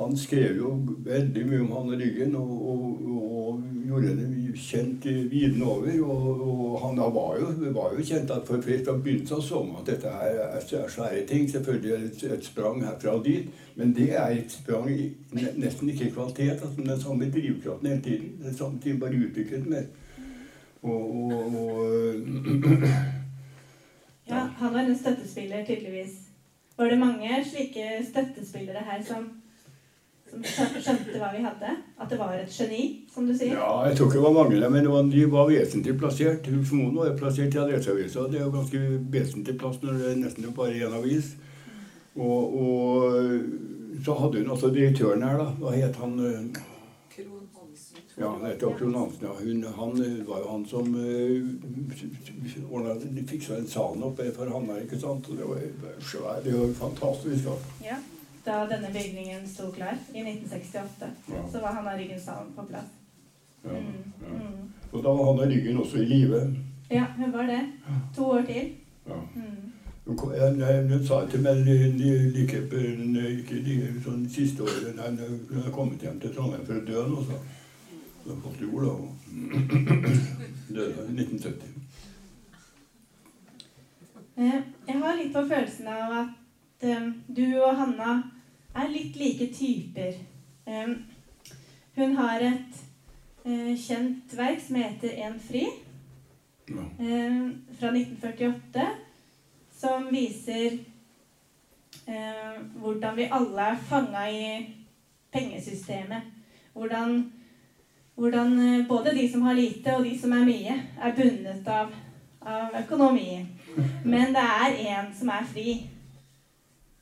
Han skrev jo veldig mye om Hanne Ryggen og, og, og gjorde henne kjent i viden over. Og, og han var jo, var jo kjent at for fra begynnelsen så man at dette her er svære ting. Selvfølgelig er det et, sprang herfra og dit, men det er et sprang i nesten ikke kvalitet. Altså den samme drivkraften hele tiden. Den samme tiden bare utviklet mer. Og, og, og Ja, han var en støttespiller, tydeligvis. Var det mange slike støttespillere her som, som skjø- skjønte hva vi hadde? At det var et geni, som du sier? Ja, jeg tror ikke det var mange der, men det var, de var vesentlig plassert. Ulf Moen var plassert i Adresseavisa. Det er jo ganske vesentlig plass når det er nesten bare én avis. Og, og så hadde hun altså direktøren her, da. Hva het han? eh, Kron Hansen. Ja, han heter Kron Hansen. Ja. Hun, han eh, var jo han som uh, ordna Fiksa den salen oppe for Hanna, ikke sant. Og det var jo svær, det var fantastisk. Da. Ja, Da denne bygningen sto klar i 1968, Ja. så var Hanna Ryggen-salen på plass. Ja, Mm, mm. Og da var Hanna Ryggen også i live. Ja, hun var det. To år til. Ja. Mm. Hun sa til meg li- li- like eh, sånn siste året Nei, hun har kommet hjem til Trondheim for å dø nå, så Hun fått jord, da. og Døde i 1970. Eh, Jeg har litt på følelsen av at eh, du og Hanna er litt like typer. Hun har et eh, kjent verk som heter En fri, Ja. fra 1948, som viser hvordan vi alle er fanga i pengesystemet. Hvordan, hvordan eh, både de som har lite, og de som er mye, er bundet av, av økonomien. Men det er en som er fri,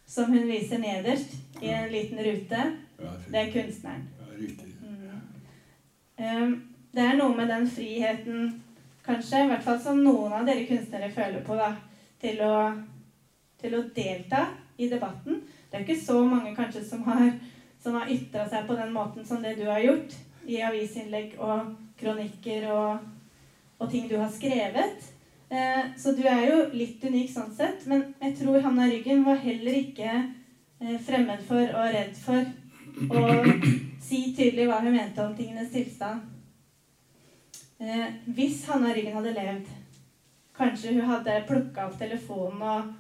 som hun viser nederst i en liten rute. Det er kunstneren. Mm. Det er noe med den friheten, kanskje, i hvert fall som noen av dere kunstnere føler på, da, til å, til å delta i debatten. Det er ikke så mange kanskje som har, som har ytra seg på den måten som det du har gjort, i avisinnlegg og kronikker og, og ting du har skrevet. Eh, så du er jo litt unik sånn sett, men jeg tror Hanna Ryggen var heller ikke fremmed for og redd for å si tydelig hva hun mente om tingenes tilstand. Eh, hvis Hanna Ryggen hadde levd, kanskje hun hadde plukka opp telefonen og,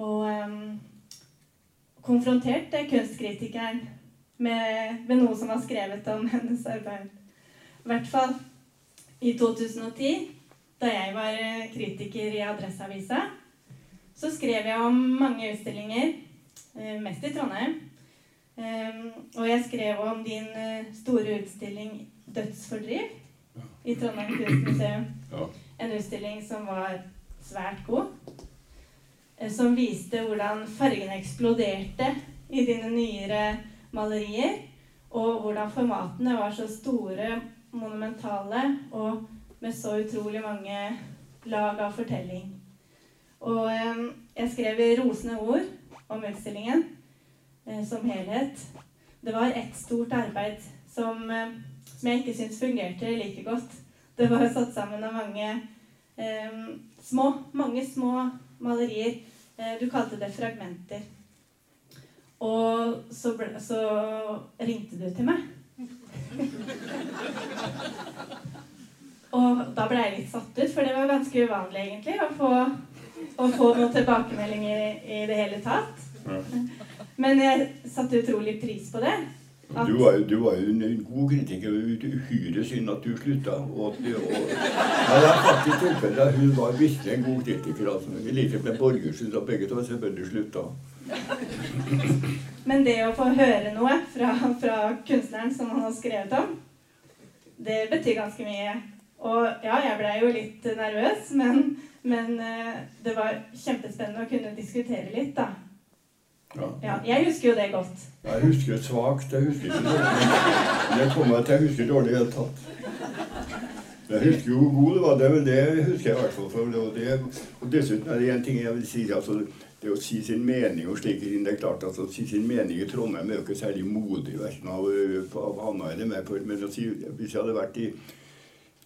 og um, konfrontert eh, kunstkritikeren med, med noe som var skrevet om hennes arbeid. I hvert fall i 2010, da jeg var eh, kritiker i Adresseavisa, så skrev jeg om mange utstillinger, eh, mest i Trondheim. Og jeg skrev om din eh, store utstilling 'Dødsfordriv' i Trondheim kunstmuseum. En utstilling som var svært god. eh, Som viste hvordan fargene eksploderte i dine nyere malerier. Og hvordan formatene var så store, monumentale og med så utrolig mange lag av fortelling. Og eh, jeg skrev i rosende ord om utstillingen eh, som helhet. Det var ett stort arbeid som, eh, som jeg ikke syns fungerte like godt. Det var satt sammen av mange eh, små, mange små malerier. Eh, du kalte det fragmenter. Og så, ble, så ringte du til meg. Og da ble jeg litt satt ut, for det var ganske uvanlig egentlig å få, å få noen tilbakemeldinger i, det hele tatt. Men jeg satte utrolig pris på det. At, Du var, du var jo en, en god kritiker. Uhyre synd at du slutta. Og, og, ja, det er faktisk tilfellet. at Hun var virkelig en god kritiker. Altså. I likhet med Borgersen, at begge to selvfølgelig slutta. men det å få høre noe fra, fra kunstneren som han har skrevet om, det betyr ganske mye. Og ja, jeg blei jo litt nervøs, men, men eh, det var kjempespennende å kunne diskutere litt, da. Ja. Ja, jeg husker jo det godt. Jeg husker det svakt. Jeg husker ikke dårlig. Det kommer jeg til. Jeg husker dårlig i det hele tatt. Jeg husker jo hvor god det var. Det, men det husker jeg i hvert fall. For det, det, og dessuten er det en ting jeg vil si. altså det å si sin mening og slike ting, det er klart altså, å si sin mening i Trondheim er jo ikke særlig modig, verken av, av Anna eller meg. Men å si, hvis jeg hadde vært i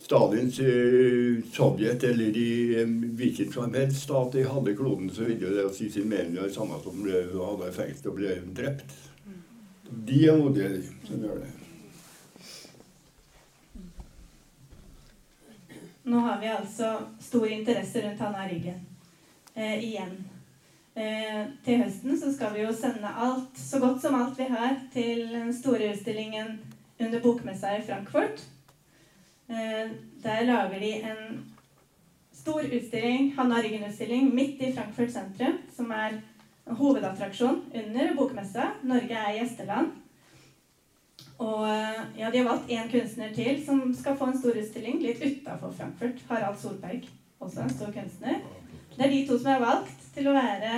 Stalins eh, Sovjet eller i eh, hvilken som helst stat de hadde kloden, så ville det si sin mening det samme som ble, hadde fengsel og ble drept. De er modige, de som gjør det. Nå har vi altså stor interesse rundt Hanna Ryggen. Eh, igjen. Eh, til høsten så skal vi jo sende alt, så godt som alt vi har, til den store utstillingen under bokmessa i Frankfurt. Eh, der lager de en stor utstilling, Hanna Ryggen-utstilling, midt i Frankfurt sentrum, som er hovedattraksjon under bokmessa. Norge er gjesteland. Og eh, ja, de har valgt én kunstner til som skal få en stor utstilling litt utafor Frankfurt. Harald Solberg, også en stor kunstner. Det er de to som er valgt til å være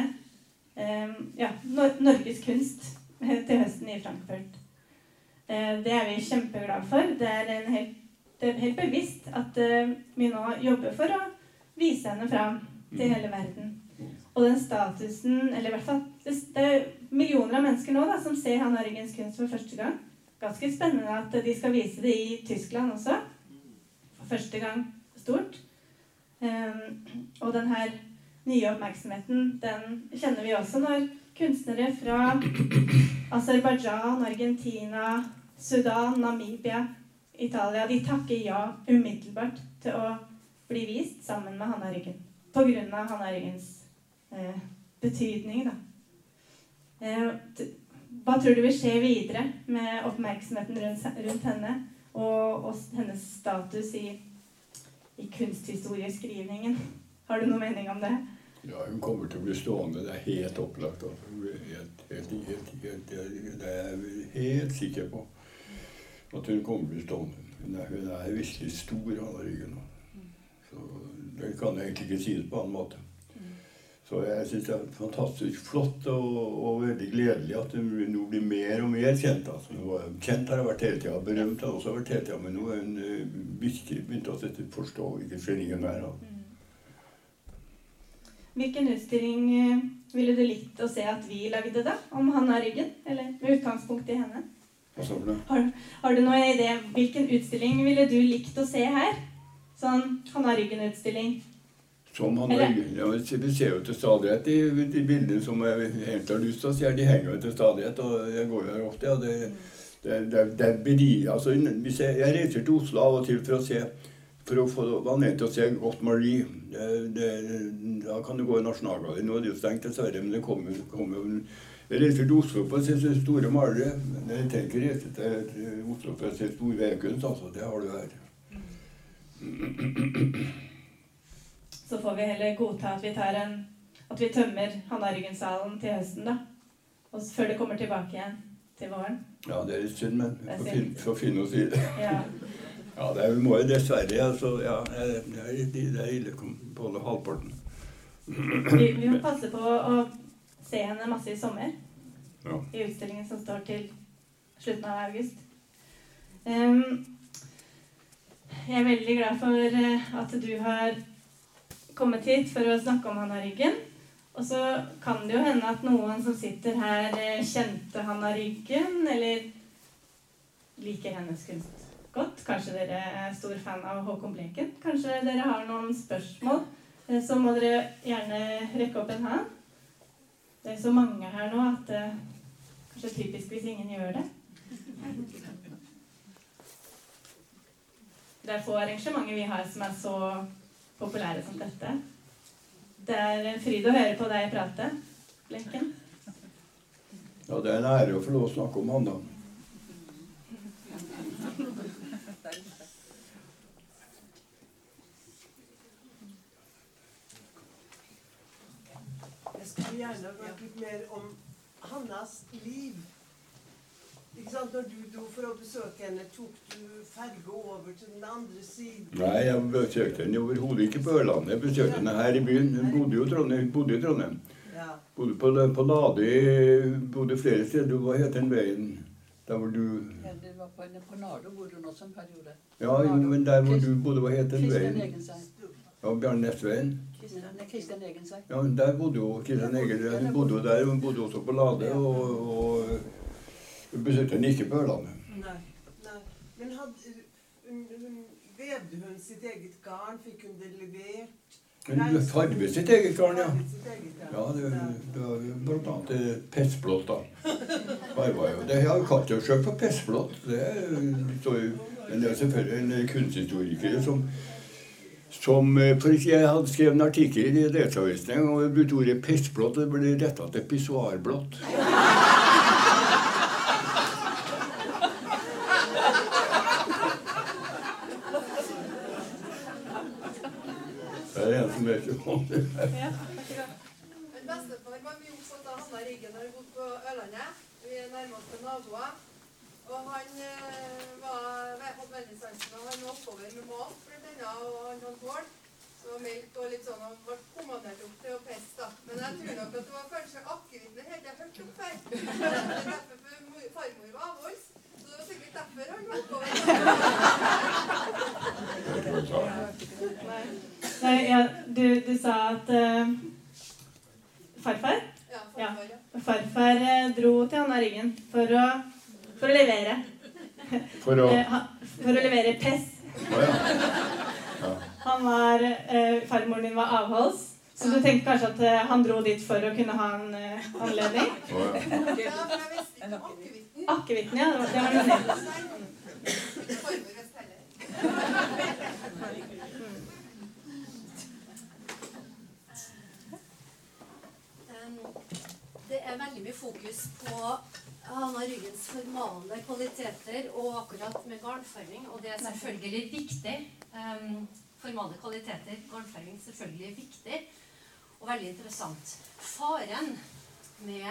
um, ja, Nor Norges kunst til høsten i Frankfurt. Uh, det er vi kjempeglade for. Det er, en helt, det er helt bevisst at eh, vi nå jobber for å vise henne fram til hele verden. Og den statusen Eller i hvert fall Det, er millioner av mennesker nå da, som ser Hanna Ryggens kunst for første gang. Ganske spennende at de skal vise det i Tyskland også. For første gang stort. Um, og den her nye oppmerksomheten, den kjenner vi også når kunstnere fra Aserbajdsjan, Argentina, Sudan, Namibia, Italia De takker ja umiddelbart til å bli vist sammen med Hanna Ryggen. På grunn av Hanna Ryggens eh, betydning, da. Eh, hva tror du vil skje videre med oppmerksomheten rundt, rundt henne og, og hennes status i, i kunsthistorieskrivningen? Har du noen mening om det? Ja, hun kommer til å bli stående. Det er helt opplagt. Altså. Helt, helt, helt, det er jeg helt sikker på. At hun kommer til stående. Hun er, hun er virkelig stor, Hanna Ryggen. Så det kan jeg egentlig ikke si det på annen måte. Så jeg syns det er fantastisk flott og, og veldig gledelig at hun nå blir mer og mer kjent. Altså. Hun kjent har hun vært hele tida, berømt har hun også vært hele tida, men nå er hun eh, virkelig begynt å forstå hvilken stilling hun er. Altså. Hvilken utstilling eh, ville du likt å se at vi lagde, da? Om Hanna Ryggen? Eller med utgangspunkt i henne? Har, har du noen idé? Hvilken utstilling ville du likt å se her? Sånn Hanna Ryggen-utstilling. Som han Eller- har, ja, Vi ser jo til stadighet de, de bildene som jeg egentlig har lyst til å se. De henger jo til stadighet, og jeg går jo her ofte. Ja, det, det, det, det blir, altså, hvis jeg, jeg reiser til Oslo av og til for å se for å få anledning til å se godt Marie. Det, det, da kan du gå i Nasjonalgalleriet. Nå er det jo stengt, dessverre, men det kommer, kommer jo reiser til Oslo for å se se store malere. Men jeg trenger ikke reise til Oslo for å se stor vedkunst. Altså, det har du her. Så får vi heller godta at vi tar en At vi tømmer Hanna Ryggen-salen til høsten, da. Og før det kommer tilbake igjen til våren. Ja, det er litt synd, men vi får fin, får finne oss i det. Ja. Ja, det er, vi må jo dessverre altså, ja, det er, det er ille på halvparten. Vi, vi må passe på å se henne masse i sommer. Ja. I utstillingen som står til slutten av august. Jeg er veldig glad for eh, at du har kommet hit for å snakke om Hanna Ryggen. Og så kan det jo hende at noen som sitter her, eh, kjente Hanna Ryggen, eller liker hennes kunst godt. Kanskje dere er stor fan av Håkon Bleken. Kanskje dere har noen spørsmål. Eh, Så må dere gjerne rekke opp en hånd. Det er så mange her nå at det kanskje er typisk hvis ingen gjør det. Det er få arrangementer vi har som er så populære som dette. Det er en fryd å høre på deg prate, Blenken. Ja, det er en ære å få lov å snakke om han, da. Skulle gjerne vært litt mer om Hannas liv. Ikke sant? Når du dro for å besøke henne, tok du ferge over til den andre siden? Nei, jeg besøkte henne overhodet ikke på Ørlandet. Jeg besøkte henne her i byen. Hun bodde jo i Trondheim. Bodde i Trondheim. Ja. Bodde på, på Lade, bodde flere steder. Hva het den veien? Der hvor du Ja, det var på, på Nardo bodde hun også en periode. Ja, men der hvor du bodde, hva het den veien? Ja, Bjarne Næsveien. Kristian, Ja, der bodde jo Kristian Egil. Hun bodde jo der. Hun bodde også på Lade. Og, og hun besøkte henne ikke på Ørlandet. Nei. Nei. Men hadde, hun, hun, vevde hun sitt eget garn? Fikk hun det levert? Hun farget sitt eget garn, ja. Ja, det, det var blant annet pessblått, pestblått, da. Farva jo. Det har Katja på pessblått. Det står jo Men det er selvfølgelig en kunsthistoriker som som eh, for Jeg hadde skrevet en artikkel i Deltakeravisen en gang, og jeg brukte ordet pissblått. og det ble retta til pissoarblått. Det er en som vet om det. Min bestefar var mye opptatt av Hanna Riggen når vi bodde på Ørlandet. Vi er nærmeste naboer. Og han eh, var, hadde veldig sansen. Og han var oppover med mat, blant og han hadde kål. Så melk og litt sånn, og ble kommandert opp til å peste. da. Men jeg tror nok at det var kanskje akevitten jeg hadde hørt om før. Det er derfor for farmor var avholds. Så det var sikkert derfor han var oppover. Nei, ja, du, du sa at eh, farfar Ja, farfar, ja. Farfar eh, dro til Hanna Ryggen for å, for å levere. For å Eh, for å levere pess. Å ja. ja. Han var, eh, farmoren din var avholds, så du tenkte kanskje at eh, han dro dit for å kunne ha en eh, anledning? Oh, ja. Akevitten, ja. Det var- det var Det er veldig mye fokus på Hanna Ryggens formale kvaliteter og akkurat med garnfarging, og det er selvfølgelig viktig. Um, formale kvaliteter, garnfarging, selvfølgelig viktig og veldig interessant. Faren med,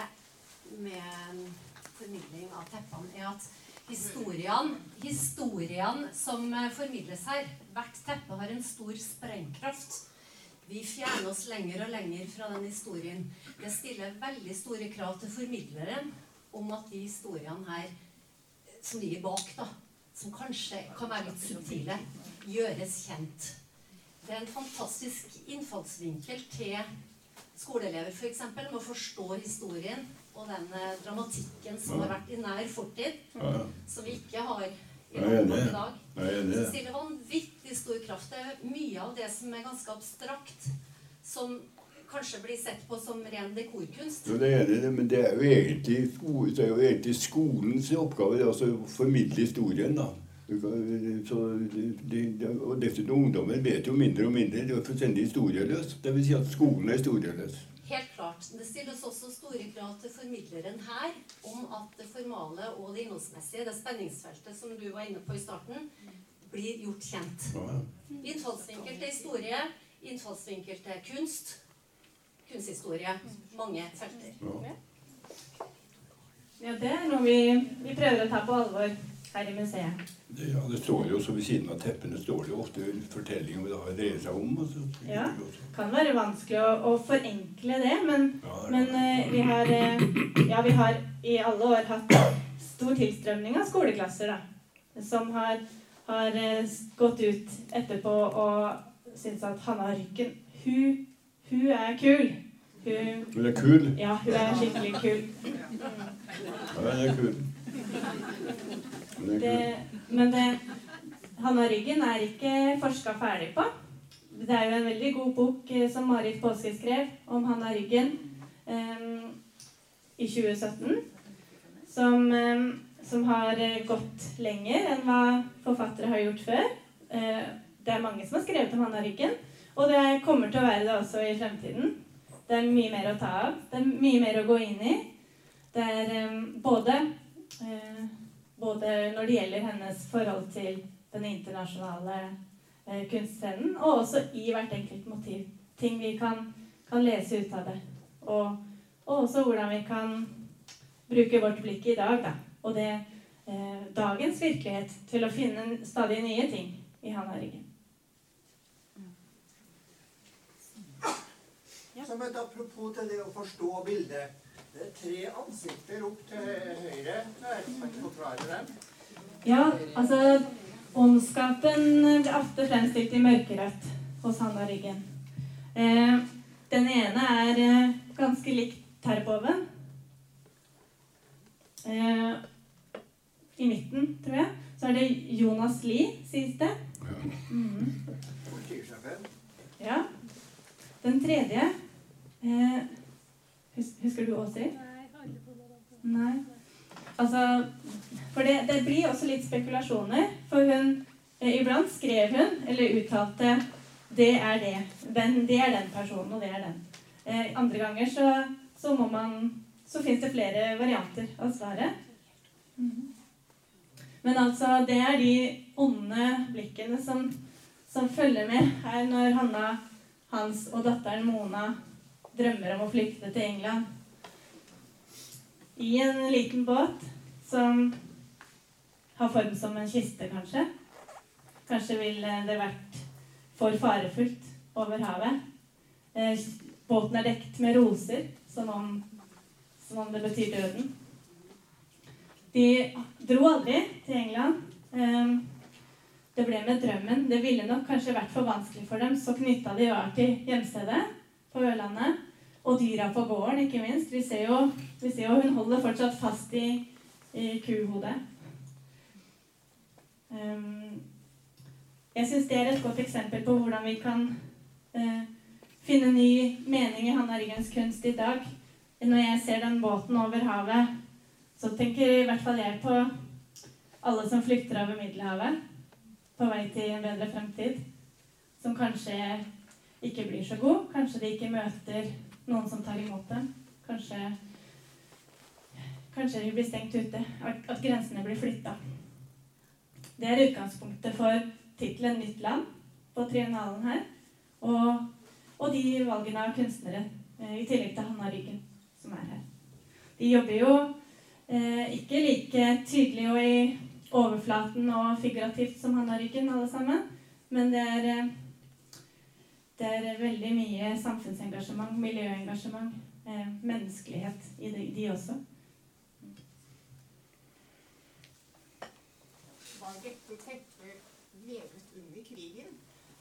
med formidling av teppene er at historiene, historien som eh, formidles her, hvert teppe har en stor sprengkraft. Vi fjerner oss lenger og lenger fra den historien. Det stiller veldig store krav til formidleren om at de historiene her eh, som ligger bak, da, som kanskje kan være litt subtile, gjøres kjent. Det er en fantastisk innfallsvinkel til skoleelever f.eks. med å forstå historien og den eh, dramatikken som har vært i nær fortid, som vi ikke har i dag. Det. stiller vanvittig stor kraft. Det er mye av det som er ganske abstrakt, som kanskje blir sett på som ren dekorkunst. Jo, det er det, men det er jo egentlig, er jo egentlig skolens oppgave altså å formidle historien. da. Så de, de, de, og dessuten ungdommen vet jo mindre og mindre. Det er fullstendig historieløs. Det vil si at skolen er historieløs. Helt klart. Det stilles også store krav til formidleren her om at det formale og det innholdsmessige, det spenningsfeltet som du var inne på i starten, blir gjort kjent. Ja. Innfallsvinkel til historie, innfallsvinkel til kunst, kunsthistorie. Mange felter. Ja. Det er noe vi, vi prøver å ta på alvor her i museet. Det, ja, det står jo også ved siden av teppene står det jo ofte fortellinger fortelling om hva dreier seg om. Altså. ja, det kan være vanskelig å, å forenkle det, men, Ja, det men uh, vi, har, uh, ja, vi har i alle år hatt stor tilstrømning av skoleklasser da, som har, har uh, gått ut etterpå og syntes at Hanna Rykken, hun, hun er kul. Hun, hun er kul. ja, hun er skikkelig kul. Ja, hun er kul. Er Det, men det, Hanna Ryggen er ikke forska ferdig på. Det er jo en veldig god bok eh, som Marit Påske skrev om Hanna Ryggen um, i 2017. Som, um, som har gått lenger enn hva forfattere har gjort før. Uh, det er mange som har skrevet om Hanna Ryggen, og det kommer til å være det også i fremtiden. Det er mye mer å ta av. Det er mye mer å gå inn i. Det er um, både, uh, både når det gjelder hennes forhold til den internasjonale uh, kunstscenen, og også i hvert enkelt motiv. Ting vi kan, kan lese ut av det. Og, og også hvordan vi kan bruke vårt blikk i dag, da. Og det uh, dagens virkelighet til å finne stadig nye ting i Hanna Ryggen. Som et apropos til det å forstå bildet. Det er tre ansikter opp til høyre. Der. Kan du forklare dem? Ja, altså Ondskapen blir ofte fremstilt i mørkerødt hos Hanna Ryggen. Eh, den ene er eh, ganske lik Terboven. Eh, I midten, tror jeg, så er det Jonas Lie, sies det. Mm. Ja. Den tredje eh, Husker du Åsrid? Nei. Altså For det, det blir også litt spekulasjoner. For hun eh, Iblant skrev hun, eller uttalte, 'Det er det'. Den, det er den personen, og det er den. Eh, andre ganger så, så må man Så fins det flere varianter av svaret. Mhm. Men altså, det er de onde blikkene som, som følger med her når Hanna hans og datteren Mona drømmer om å flykte til England. I en liten båt som har form som en kiste, kanskje. Kanskje ville det vært for farefullt over havet. Eh, båten er dekt med roser, som om, som om det betyr døden. De dro aldri til England. Det ble med drømmen. Det ville nok kanskje vært for vanskelig for dem, så knytta de var til hjemstedet på Ørlandet. Og dyra på gården, ikke minst. Vi ser jo, vi ser jo hun holder fortsatt fast i, i kuhodet. Um, jeg syns det er et godt eksempel på hvordan vi kan uh, finne ny mening i Hanna Ryggens kunst i dag. Når jeg ser den båten over havet, så tenker i hvert fall jeg på alle som flykter over Middelhavet på vei til en bedre fremtid. Som kanskje ikke blir så god. Kanskje de ikke møter noen som tar imot dem. Kanskje, kanskje de blir stengt ute. At grensene blir flytta. Det er utgangspunktet for tittelen 'Nytt land' på triennalen her. Og, og de valgene av kunstnere, eh, i tillegg til Hanna Ryggen, som er her. De jobber jo eh, ikke like tydelig og i overflaten og figurativt som Hanna Ryggen, alle sammen. Men det er, eh, det er veldig mye samfunnsengasjement, miljøengasjement, eh, menneskelighet i de, de også. Var dette teppet vevet under krigen?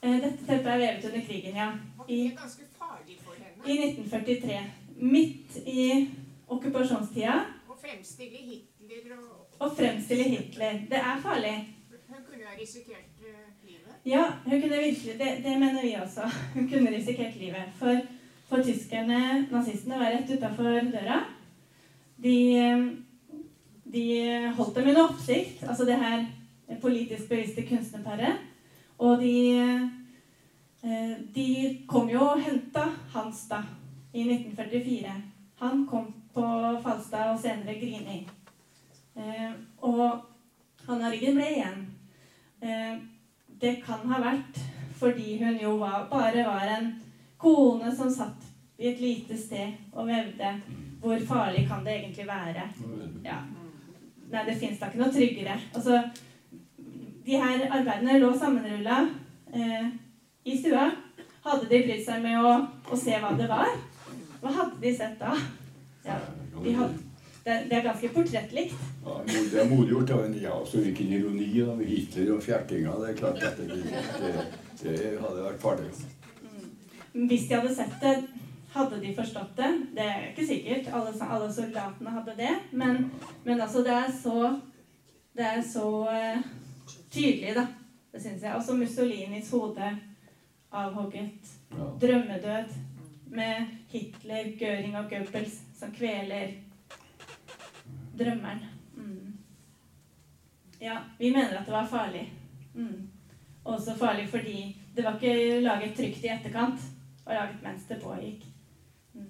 Eh, dette teppet er vevet under krigen, ja. Var I, det ganske farlig for henne I 1943. Midt i okkupasjonstida. å fremstille Hitler og Å fremstille Hitler. Det er farlig. Hun kunne ha risikert. Ja, hun kunne virkelig, det, det mener vi også. Hun kunne risikert livet. For, for tyskerne, nazistene, var rett utafor døra. De, de holdt dem under oppsikt, altså det her politisk bevisste kunstnerparet. Og de, eh, de kom jo og henta Hans da, i 1944. Han kom på Falstad og senere Grini. Eh, og Hanna Ryggen ble igjen. Det kan ha vært fordi hun jo var, bare var en kone som satt i et lite sted og vevde. Hvor farlig kan det egentlig være? Ja. Nei, det fins da ikke noe tryggere. Altså, de her arbeidene lå sammenrulla eh, i stua. Hadde de brydd seg med å, å se hva det var? Hva hadde de sett da? Ja, de hadde, det, det er ganske portrettlikt. Ja, det er modig gjort av en ja, så hvilken ironi da, Hitler og fjertinga. Det er klart at det, det, det hadde vært farlig. Hvis de hadde sett det, hadde de forstått det. Det er ikke sikkert. Alle, alle soldatene hadde det. Men, men altså, det er så Det er så uh, tydelig, da. Det syns jeg. Også Mussolinis hode avhogget. Ja. Drømmedød med Hitler, Göring og Goebbels som kveler drømmeren. Mm. Ja, vi mener at det var farlig. Mm. Også farlig fordi det var ikke laget trygt i etterkant. og laget mens det pågikk. Mm.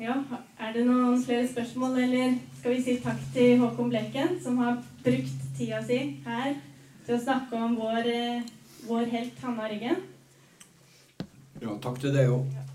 Ja, er det noen flere spørsmål, eller skal vi si takk til Håkon Bleken, som har brukt tida si her til å snakke om vår, eh, vår helt, Hanna Ryggen? Ja, takk til deg òg. Ja.